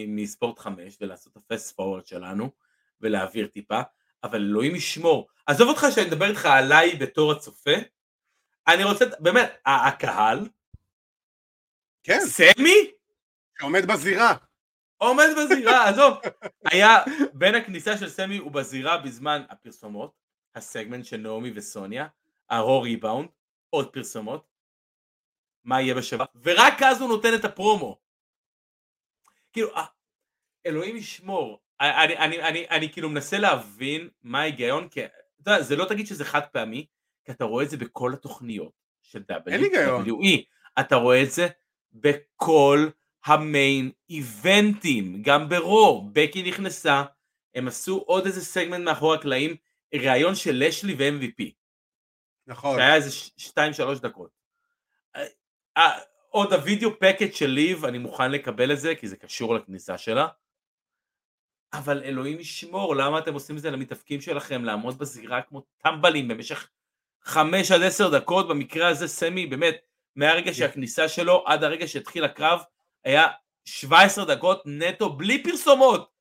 C: מספורט 5 ולעשות את הפסט פורוורד שלנו ולהעביר טיפה, אבל אלוהים ישמור. עזוב אותך שאני מדבר איתך עליי בתור הצופה, אני רוצה, באמת, הקהל,
B: כן,
C: סמי,
B: שעומד בזירה.
C: עומד בזירה, עזוב, היה בין הכניסה של סמי ובזירה בזמן הפרסומות, הסגמנט של נעמי וסוניה, הרו ריבאונד, עוד פרסומות, מה יהיה בשבוע, ורק אז הוא נותן את הפרומו. כאילו, ה- אלוהים ישמור. אני, אני, אני, אני כאילו מנסה להבין מה ההיגיון, כי אתה יודע, זה לא תגיד שזה חד פעמי, כי אתה רואה את זה בכל התוכניות של. WWE. אתה רואה את זה בכל המיין איבנטים, גם ברו, בקי נכנסה, הם עשו עוד איזה סגמנט מאחורי הקלעים, ראיון של לשלי ו-MVP.
B: נכון.
C: שהיה איזה 2-3 דקות. אה, אה, עוד הווידאו פקט של ליב, אני מוכן לקבל את זה, כי זה קשור לכניסה שלה. אבל אלוהים ישמור, למה אתם עושים את זה למתאפקים שלכם, לעמוד בזירה כמו טמבלים במשך 5 עד 10 דקות, במקרה הזה סמי, באמת, מהרגע שהכניסה שלו עד הרגע שהתחיל הקרב, היה 17 דקות נטו בלי פרסומות,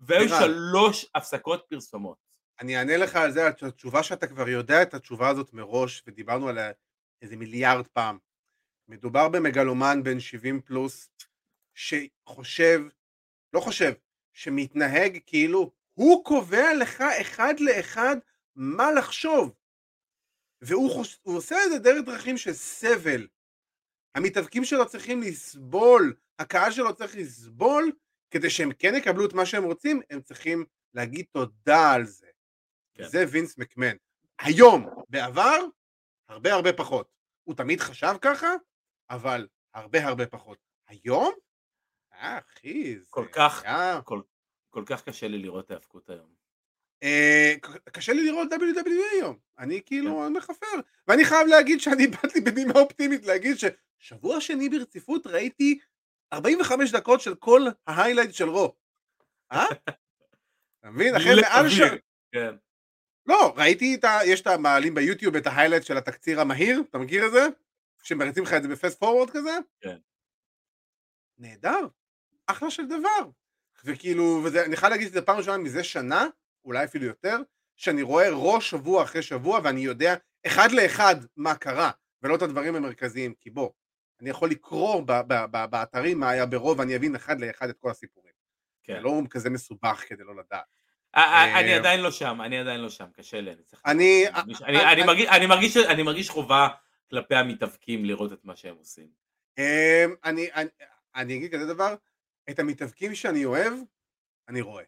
C: והיו. שלוש הפסקות פרסומות.
B: אני אענה לך על זה, התשובה שאתה כבר יודע את התשובה הזאת מראש, ודיברנו עליה איזה מיליארד פעם. מדובר במגלומן בן 70 פלוס, שחושב, לא חושב, שמתנהג כאילו הוא קובע לך אחד לאחד מה לחשוב. והוא חוש... עושה את זה דרך דרכים של סבל. המתאבקים שלו צריכים לסבול, הקהל שלו צריך לסבול, כדי שהם כן יקבלו את מה שהם רוצים, הם צריכים להגיד תודה על זה.
C: כן.
B: זה וינס מקמן. היום, בעבר, הרבה הרבה פחות. הוא תמיד חשב ככה, אבל הרבה הרבה פחות. היום? אה, אחי, זה
C: כל כך,
B: היה...
C: כל, כל כך קשה לי לראות ההאבקות היום.
B: אה, קשה לי לראות WWE היום, אני כאילו מחפר, ואני חייב להגיד שאני באתי בנימה אופטימית להגיד ששבוע שני ברציפות ראיתי 45 דקות של כל ה highlight של Raw. אה? אתה מבין?
C: בלי
B: מעל. ש...
C: כן.
B: לא, ראיתי את ה... יש את המעלים ביוטיוב את ה highlight של התקציר המהיר, אתה מכיר את זה? שמריצים לך את זה ב fast forward כזה?
C: כן.
B: נהדר, אחלה של דבר. וכאילו, וזה, אני חייב להגיד שזה פעם ראשונה מזה שנה, אולי אפילו יותר, שאני רואה ראש שבוע אחרי שבוע ואני יודע אחד לאחד מה קרה, ולא את הדברים המרכזיים, כי בוא, אני יכול לקרוא ב- ב- ב- באתרים מה היה ברוב ואני אבין אחד לאחד את כל הסיפורים.
C: כן.
B: זה לא כזה מסובך כדי לא לדעת.
C: אה, אה, אני
B: אה,
C: עדיין לא שם, אני עדיין לא שם, קשה לי, אני.
B: אני-
C: אני מרגיש- אני- אני אני מרגיש- אני מרגיש חובה כלפי המתאבקים לראות את מה שהם עושים.
B: אמ, אני, אני, אני אגיד כזה דבר, את המתאבקים שאני אוהב, אני רואה.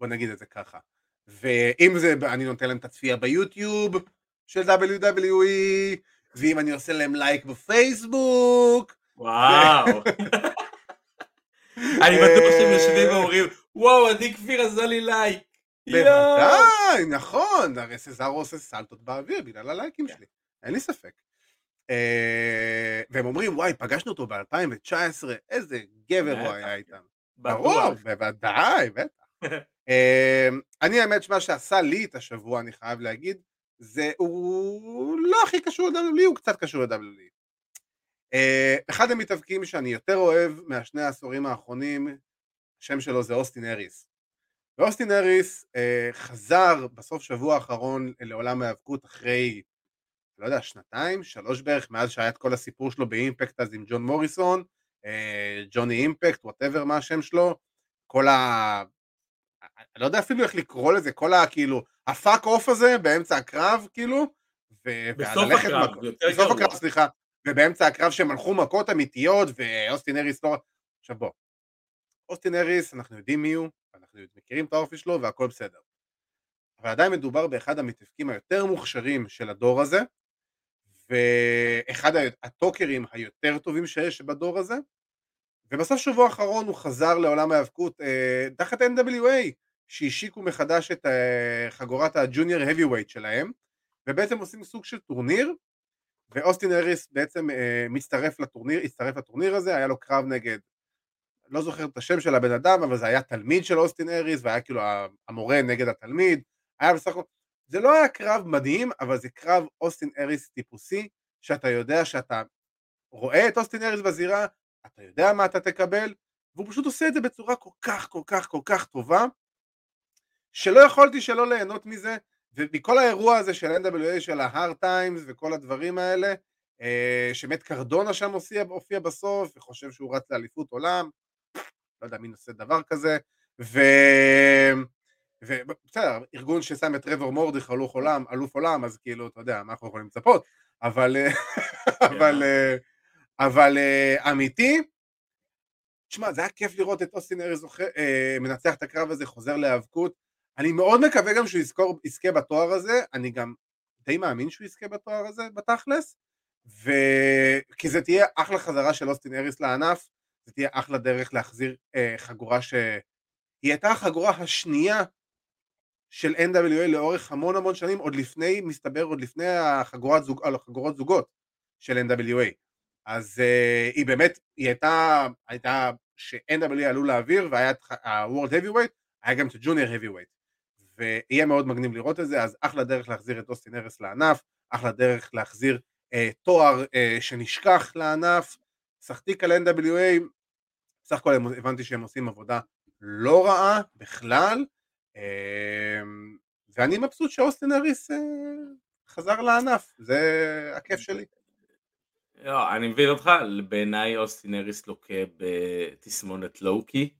B: בוא נגיד את זה ככה. ואם זה, אני נותן להם את הצפייה ביוטיוב של WWE, ואם אני עושה להם לייק בפייסבוק,
C: וואו. אני בטוח שהם יושבים ואומרים, וואו, עדי כפיר עשה לי לייק.
B: בוודאי, נכון, הרי סזארו עושה סלטות באוויר בגלל הלייקים
C: כן.
B: שלי, אין לי ספק. אה, והם אומרים, וואי, פגשנו אותו ב-2019, איזה גבר הוא היה איתם.
C: בטוח.
B: ברור, בוודאי, בטח. אמ, אני האמת שמה שעשה לי את השבוע, אני חייב להגיד, זה הוא לא הכי קשור ל-WWE, הוא קצת קשור ל-WWE. אה, אחד המתאבקים שאני יותר אוהב מהשני העשורים האחרונים, השם שלו זה אוסטין אריס. ואוסטין אריס אה, חזר בסוף שבוע האחרון לעולם ההיאבקות אחרי, לא יודע, שנתיים, שלוש בערך, מאז שהיה את כל הסיפור שלו ב Impact אז עם ג'ון מוריסון, אה, ג'וני Impact, whatever מה השם שלו, כל ה... אני לא יודע אפילו איך לקרוא לזה, כל ה... כאילו, ה fuck off הזה באמצע הקרב, כאילו, ו...
C: בסוף הקרב,
B: מכות-
C: יותר
B: בסוף. הקרב, סליחה, ובאמצע הקרב שהם הלכו מכות אמיתיות, ואוסטין אריס לא... עכשיו בוא, אוסטין אריס, אנחנו יודעים מי הוא, אנחנו מכירים את האופי שלו והכל בסדר. אבל עדיין מדובר באחד המתאבקים היותר מוכשרים של הדור הזה, ואחד הטוקרים היותר טובים שיש בדור הזה, ובסוף שבוע האחרון הוא חזר לעולם ההיאבקות אה, תחת NWA, שהשיקו מחדש את אה, חגורת הג'וניור heavyweight שלהם, ובעצם עושים סוג של טורניר, ואוסטין אריס בעצם אה, מצטרף לטורניר, הצטרף לטורניר הזה, היה לו קרב נגד, לא זוכר את השם של הבן אדם, אבל זה היה תלמיד של אוסטין אריס, והיה כאילו המורה נגד התלמיד, היה בסך הכל, זה לא היה קרב מדהים, אבל זה קרב אוסטין אריס טיפוסי, שאתה יודע שאתה רואה את אוסטין אריס בזירה, אתה יודע מה אתה תקבל, והוא פשוט עושה את זה בצורה כל כך כל כך כל כך טובה, שלא יכולתי שלא ליהנות מזה, ומכל האירוע הזה של NWA, של ה-hard times וכל הדברים האלה, אה, שמט קרדונה שם הופיע, הופיע בסוף, וחושב שהוא רץ לאליפות עולם, לא יודע מי עושה דבר כזה, ו... ובסדר, ארגון ששם את טרוור מורדיך אלוף עולם, אלוף עולם, אז כאילו, אתה יודע, מה אנחנו יכולים לצפות, אבל, אה, אבל, אה, אבל אמיתי, תשמע, זה היה כיף לראות את אוסטין אה, מנצח את הקרב הזה, חוזר להיאבקות. אני מאוד מקווה גם שהוא יזכור, יזכה בתואר הזה, אני גם די מאמין שהוא יזכה בתואר הזה בתכלס, ו... כי זה תהיה אחלה חזרה של אוסטין אריס לענף, זה תהיה אחלה דרך להחזיר אה, חגורה ש... היא הייתה החגורה השנייה של NWA לאורך המון המון שנים, עוד לפני, מסתבר, עוד לפני החגורת זוג, החגורות זוגות של NWA. אז uh, היא באמת, היא הייתה, הייתה ש-NWA עלו לאוויר והיה את ה-World Heavyweight, היה גם את ה-Junior Heavyweight. ויהיה מאוד מגניב לראות את זה, אז אחלה דרך להחזיר את אוסטין ארס לענף, אחלה דרך להחזיר uh, תואר uh, שנשכח לענף, שחתיק על NWA, בסך הכל הבנתי שהם עושים עבודה לא רעה בכלל, אמ, ואני מבסוט שאוסטין אריס אה, חזר לענף, זה הכיף שלי.
C: לא, אני מבין אותך, בעיניי אוסטין אריס לוקה בתסמונת לואוקי,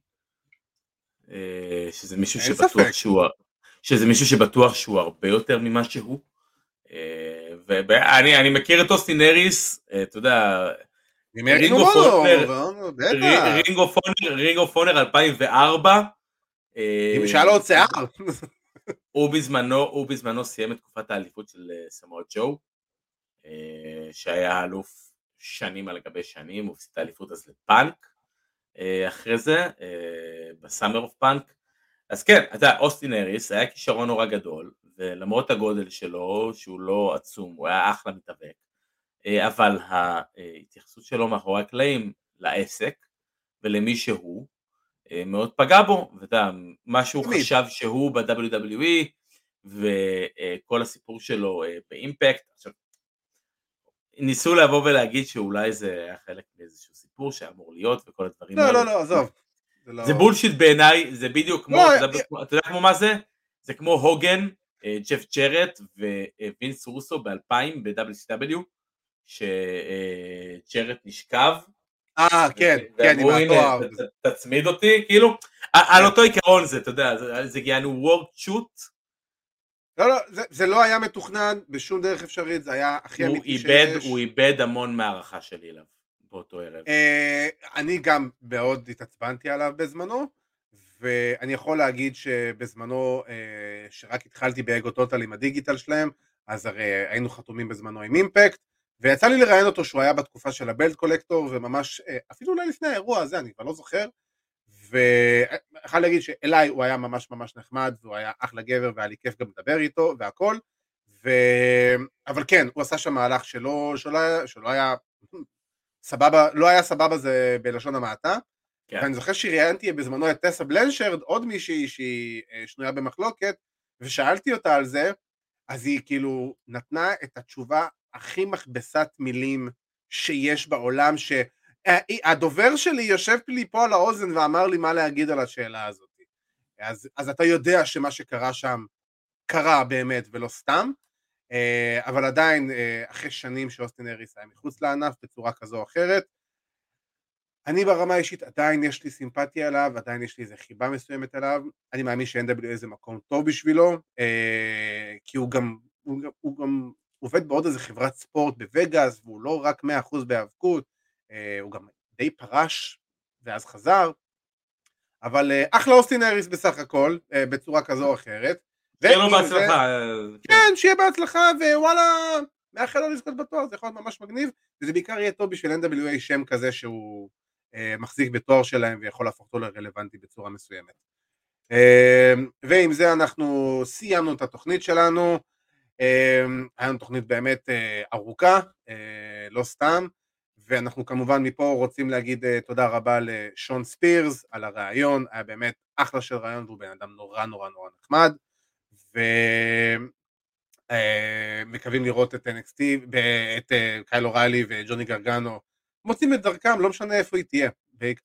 C: אה, שזה מישהו שבטוח ספק. שהוא, שזה מישהו שבטוח שהוא הרבה יותר ממה שהוא. אה, ואני מכיר את אוסטין אריס, אתה יודע, Ring of Honor 2004.
B: אם שהיה לו עוד שיער.
C: הוא בזמנו, הוא בזמנו סיים את תקופת האליפות של אה, סמואל ג'ו, אה, שהיה אלוף שנים על גבי שנים, הוא הפסיד את האליפות אז לפאנק אה, אחרי זה, ב Summer of Punk. אז כן, אתה יודע, אוסטין אריס היה כישרון נורא גדול, ולמרות הגודל שלו, שהוא לא עצום, הוא היה אחלה מתאבק. אה, אבל ההתייחסות שלו מאחורי הקלעים לעסק ולמי שהוא אה, מאוד פגע בו, ואתה יודע, מה שהוא חשב שהוא ב-WWE וכל הסיפור שלו אה, ב Impact, עכשיו ניסו לבוא ולהגיד שאולי זה היה חלק מאיזשהו סיפור שאמור להיות וכל הדברים
B: לא, האלה. לא, לא, עזוב.
C: זה, זה bullshit בעיניי, זה בדיוק כמו, לא, אתה, יודע, אתה יודע כמו מה זה? זה כמו הוגן, ג'ף ג'רט ווינס רוסו ב-2000 ב-WCW, שג'רט נשכב.
B: אה, כן, כן, עם התואר.
C: תצמיד אותי, כאילו, על אותו עיקרון זה, אתה יודע, זה יענו worked shoot.
B: לא, לא, זה לא היה מתוכנן בשום דרך אפשרית, זה היה הכי אמיתי שיש.
C: הוא איבד המון מהערכה שלי אליו באותו ערב.
B: אה, אני גם מאוד התעצבנתי עליו בזמנו, ואני יכול להגיד שבזמנו, אה, שרק התחלתי באגו טוטל עם הדיגיטל שלהם, אז הרי היינו חתומים בזמנו עם אימפקט, ויצא לי לראיין אותו שהוא היה בתקופה של הבלט קולקטור, וממש, אה, אפילו אולי לפני האירוע הזה, אני כבר לא זוכר, ואחד להגיד שאליי הוא היה ממש ממש נחמד, והוא היה אחלה גבר, והיה לי כיף גם לדבר איתו, והכל, ו... אבל כן, הוא עשה שם מהלך שלא, שלא, שלא היה סבבה, לא היה סבבה זה בלשון המעטה, כן. ואני זוכר שראיינתי בזמנו את טסה בלנשרד, עוד מישהי שהיא אה, שנויה במחלוקת, ושאלתי אותה על זה, אז היא כאילו נתנה את התשובה הכי מכבסת מילים שיש בעולם, שהדובר שלי יושב לי פה על האוזן ואמר לי מה להגיד על השאלה הזאת. אז, אז אתה יודע שמה שקרה שם קרה באמת ולא סתם, אה, אבל עדיין אה, אחרי שנים שאוסטין אריס היה מחוץ לענף בצורה כזו או אחרת, אני ברמה האישית עדיין יש לי סימפתיה אליו, עדיין יש לי איזה חיבה מסוימת אליו, אני מאמין ש-NWA זה מקום טוב בשבילו, אה, כי הוא גם, הוא, הוא גם עובד בעוד איזה חברת ספורט בווגאס, והוא לא רק 100% בהיאבקות, אה, הוא גם די פרש ואז חזר, אבל אה, אחלה אוסטין אריס בסך הכל, אה, בצורה כזו או אחרת.
C: שיהיה לו בהצלחה.
B: כן, שיהיה בהצלחה, ווואלה, מאחל לו לזכות בתואר, זה יכול להיות ממש מגניב, וזה בעיקר יהיה טוב בשביל NWA שם כזה שהוא מחזיק בתואר שלהם ויכול להפוך אותו לרלוונטי בצורה מסוימת. ועם זה אנחנו סיימנו את התוכנית שלנו. אמ, היה לנו תוכנית באמת אה, ארוכה, אה, לא סתם, ואנחנו כמובן מפה רוצים להגיד אה, תודה רבה לשון ספירס על הרעיון, היה באמת אחלה של רעיון והוא בן אדם נורא נורא נורא נחמד, ומקווים לראות את NXT, את קיילו ריילי וג'וני גרגנו. מוצאים את דרכם, לא משנה איפה היא תהיה,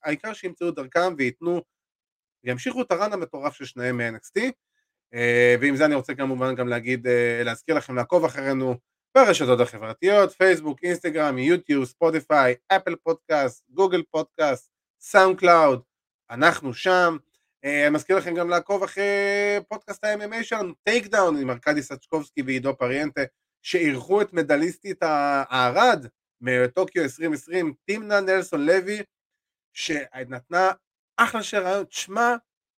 B: העיקר שימצאו את דרכם וייתנו, וימשיכו את הרן המטורף של שניהם מ-NXT, אה, ועם זה אני רוצה כמובן גם להגיד, אה, להזכיר לכם לעקוב אחרינו ברשתות החברתיות, פייסבוק, אינסטגרם, יוטיוב, ספוטיפיי, אפל פודקאסט, גוגל פודקאסט, סאונד קלאוד, אנחנו שם. אה, אני מזכיר לכם גם לעקוב אחרי פודקאסט ה-MMA שלנו, Takedown עם ארכדי סצ'קובסקי ועידו פריאנטה, שאירחו את מדליסטית הארד מטוקיו 2020, טימנה נלסון לוי, שנתנה אחלה של רעיון, שמע,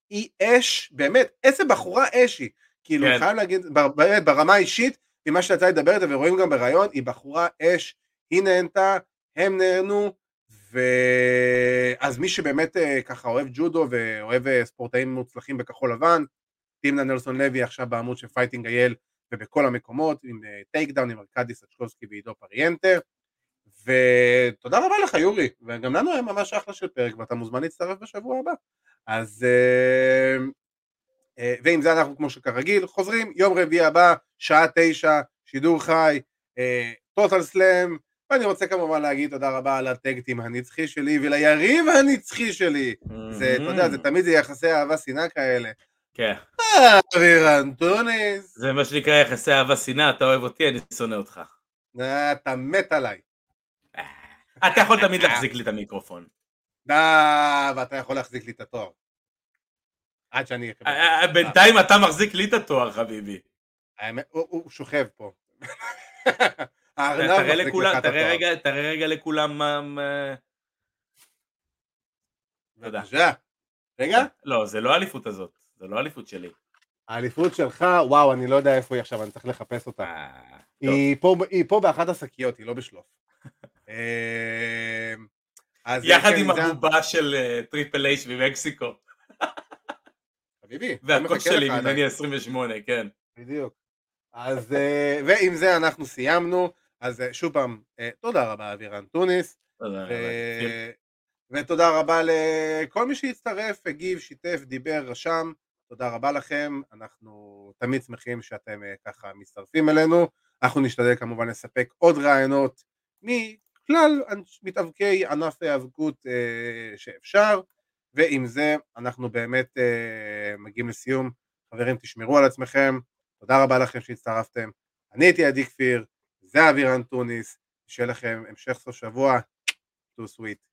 B: היא אש, באמת, איזה בחורה אש היא. כאילו,
C: כן.
B: חייב להגיד, באמת, ברמה האישית, ממה שיצא לדבר איתה, ורואים גם בריאיון, היא בחורה אש, היא נהנתה, הם נהנו, ואז מי שבאמת אה, ככה אוהב ג'ודו ואוהב אה, ספורטאים מוצלחים בכחול לבן, טימנה נלסון לוי עכשיו בעמוד של Fighting IL ובכל המקומות, עם אה, Takedown, עם ארכדי סצ'קובסקי ועידו פריאנטה. ותודה רבה לך יורי, וגם לנו היה ממש אחלה של פרק, ואתה מוזמן להצטרף בשבוע הבא. אז... ועם זה אנחנו כמו שכרגיל חוזרים יום רביעי הבא, שעה תשע, שידור חי, טוטל סלאם, ואני רוצה כמובן להגיד תודה רבה על הטקטים הנצחי שלי וליריב הנצחי שלי. זה, אתה יודע, זה תמיד זה יחסי אהבה שנאה כאלה.
C: כן.
B: אביר אנטוניס,
C: זה מה שנקרא יחסי אהבה שנאה, אתה אוהב אותי, אני שונא אותך.
B: אה, אתה מת עליי.
C: אתה יכול תמיד להחזיק לי את המיקרופון.
B: דה, ואתה יכול להחזיק לי את התואר. עד שאני.
C: אה, אה, בינתיים אתה מחזיק לי את התואר, חביבי.
B: האמת, הוא שוכב פה.
C: תראה לכולם,
B: את
C: תראה. רגע, תראה רגע לכולם מה... תודה.
B: רגע,
C: לא, זה לא האליפות הזאת, זה לא האליפות שלי.
B: האליפות שלך, וואו, אני לא יודע איפה היא עכשיו, אני צריך לחפש אותה.
C: אה.
B: היא פה, היא פה באחת השקיות, היא לא בשלוף. אה, אז
C: יחד
B: כן,
C: עם הבובה של אה, Triple H ממקסיקו,
B: חביבי, לא
C: והקול שלי. ממני 28, כן.
B: בדיוק. אז, אה, ועם זה אנחנו סיימנו, אז אה, שוב פעם, אה, תודה רבה אבירן טוניס,
C: תודה.
B: ו- ותודה רבה לכל מי שהצטרף, הגיב, שיתף, דיבר, רשם, תודה רבה לכם, אנחנו תמיד שמחים שאתם אה, ככה מצטרפים אלינו, אנחנו נשתדל כמובן לספק עוד רעיונות מכלל מתאבקי ענף ההיאבקות שאפשר, ועם זה אנחנו באמת מגיעים לסיום, חברים תשמרו על עצמכם, תודה רבה לכם שהצטרפתם, אני הייתי עדי כפיר, זה אבירן טוניס, שיהיה לכם המשך סוף שבוע, too sweet.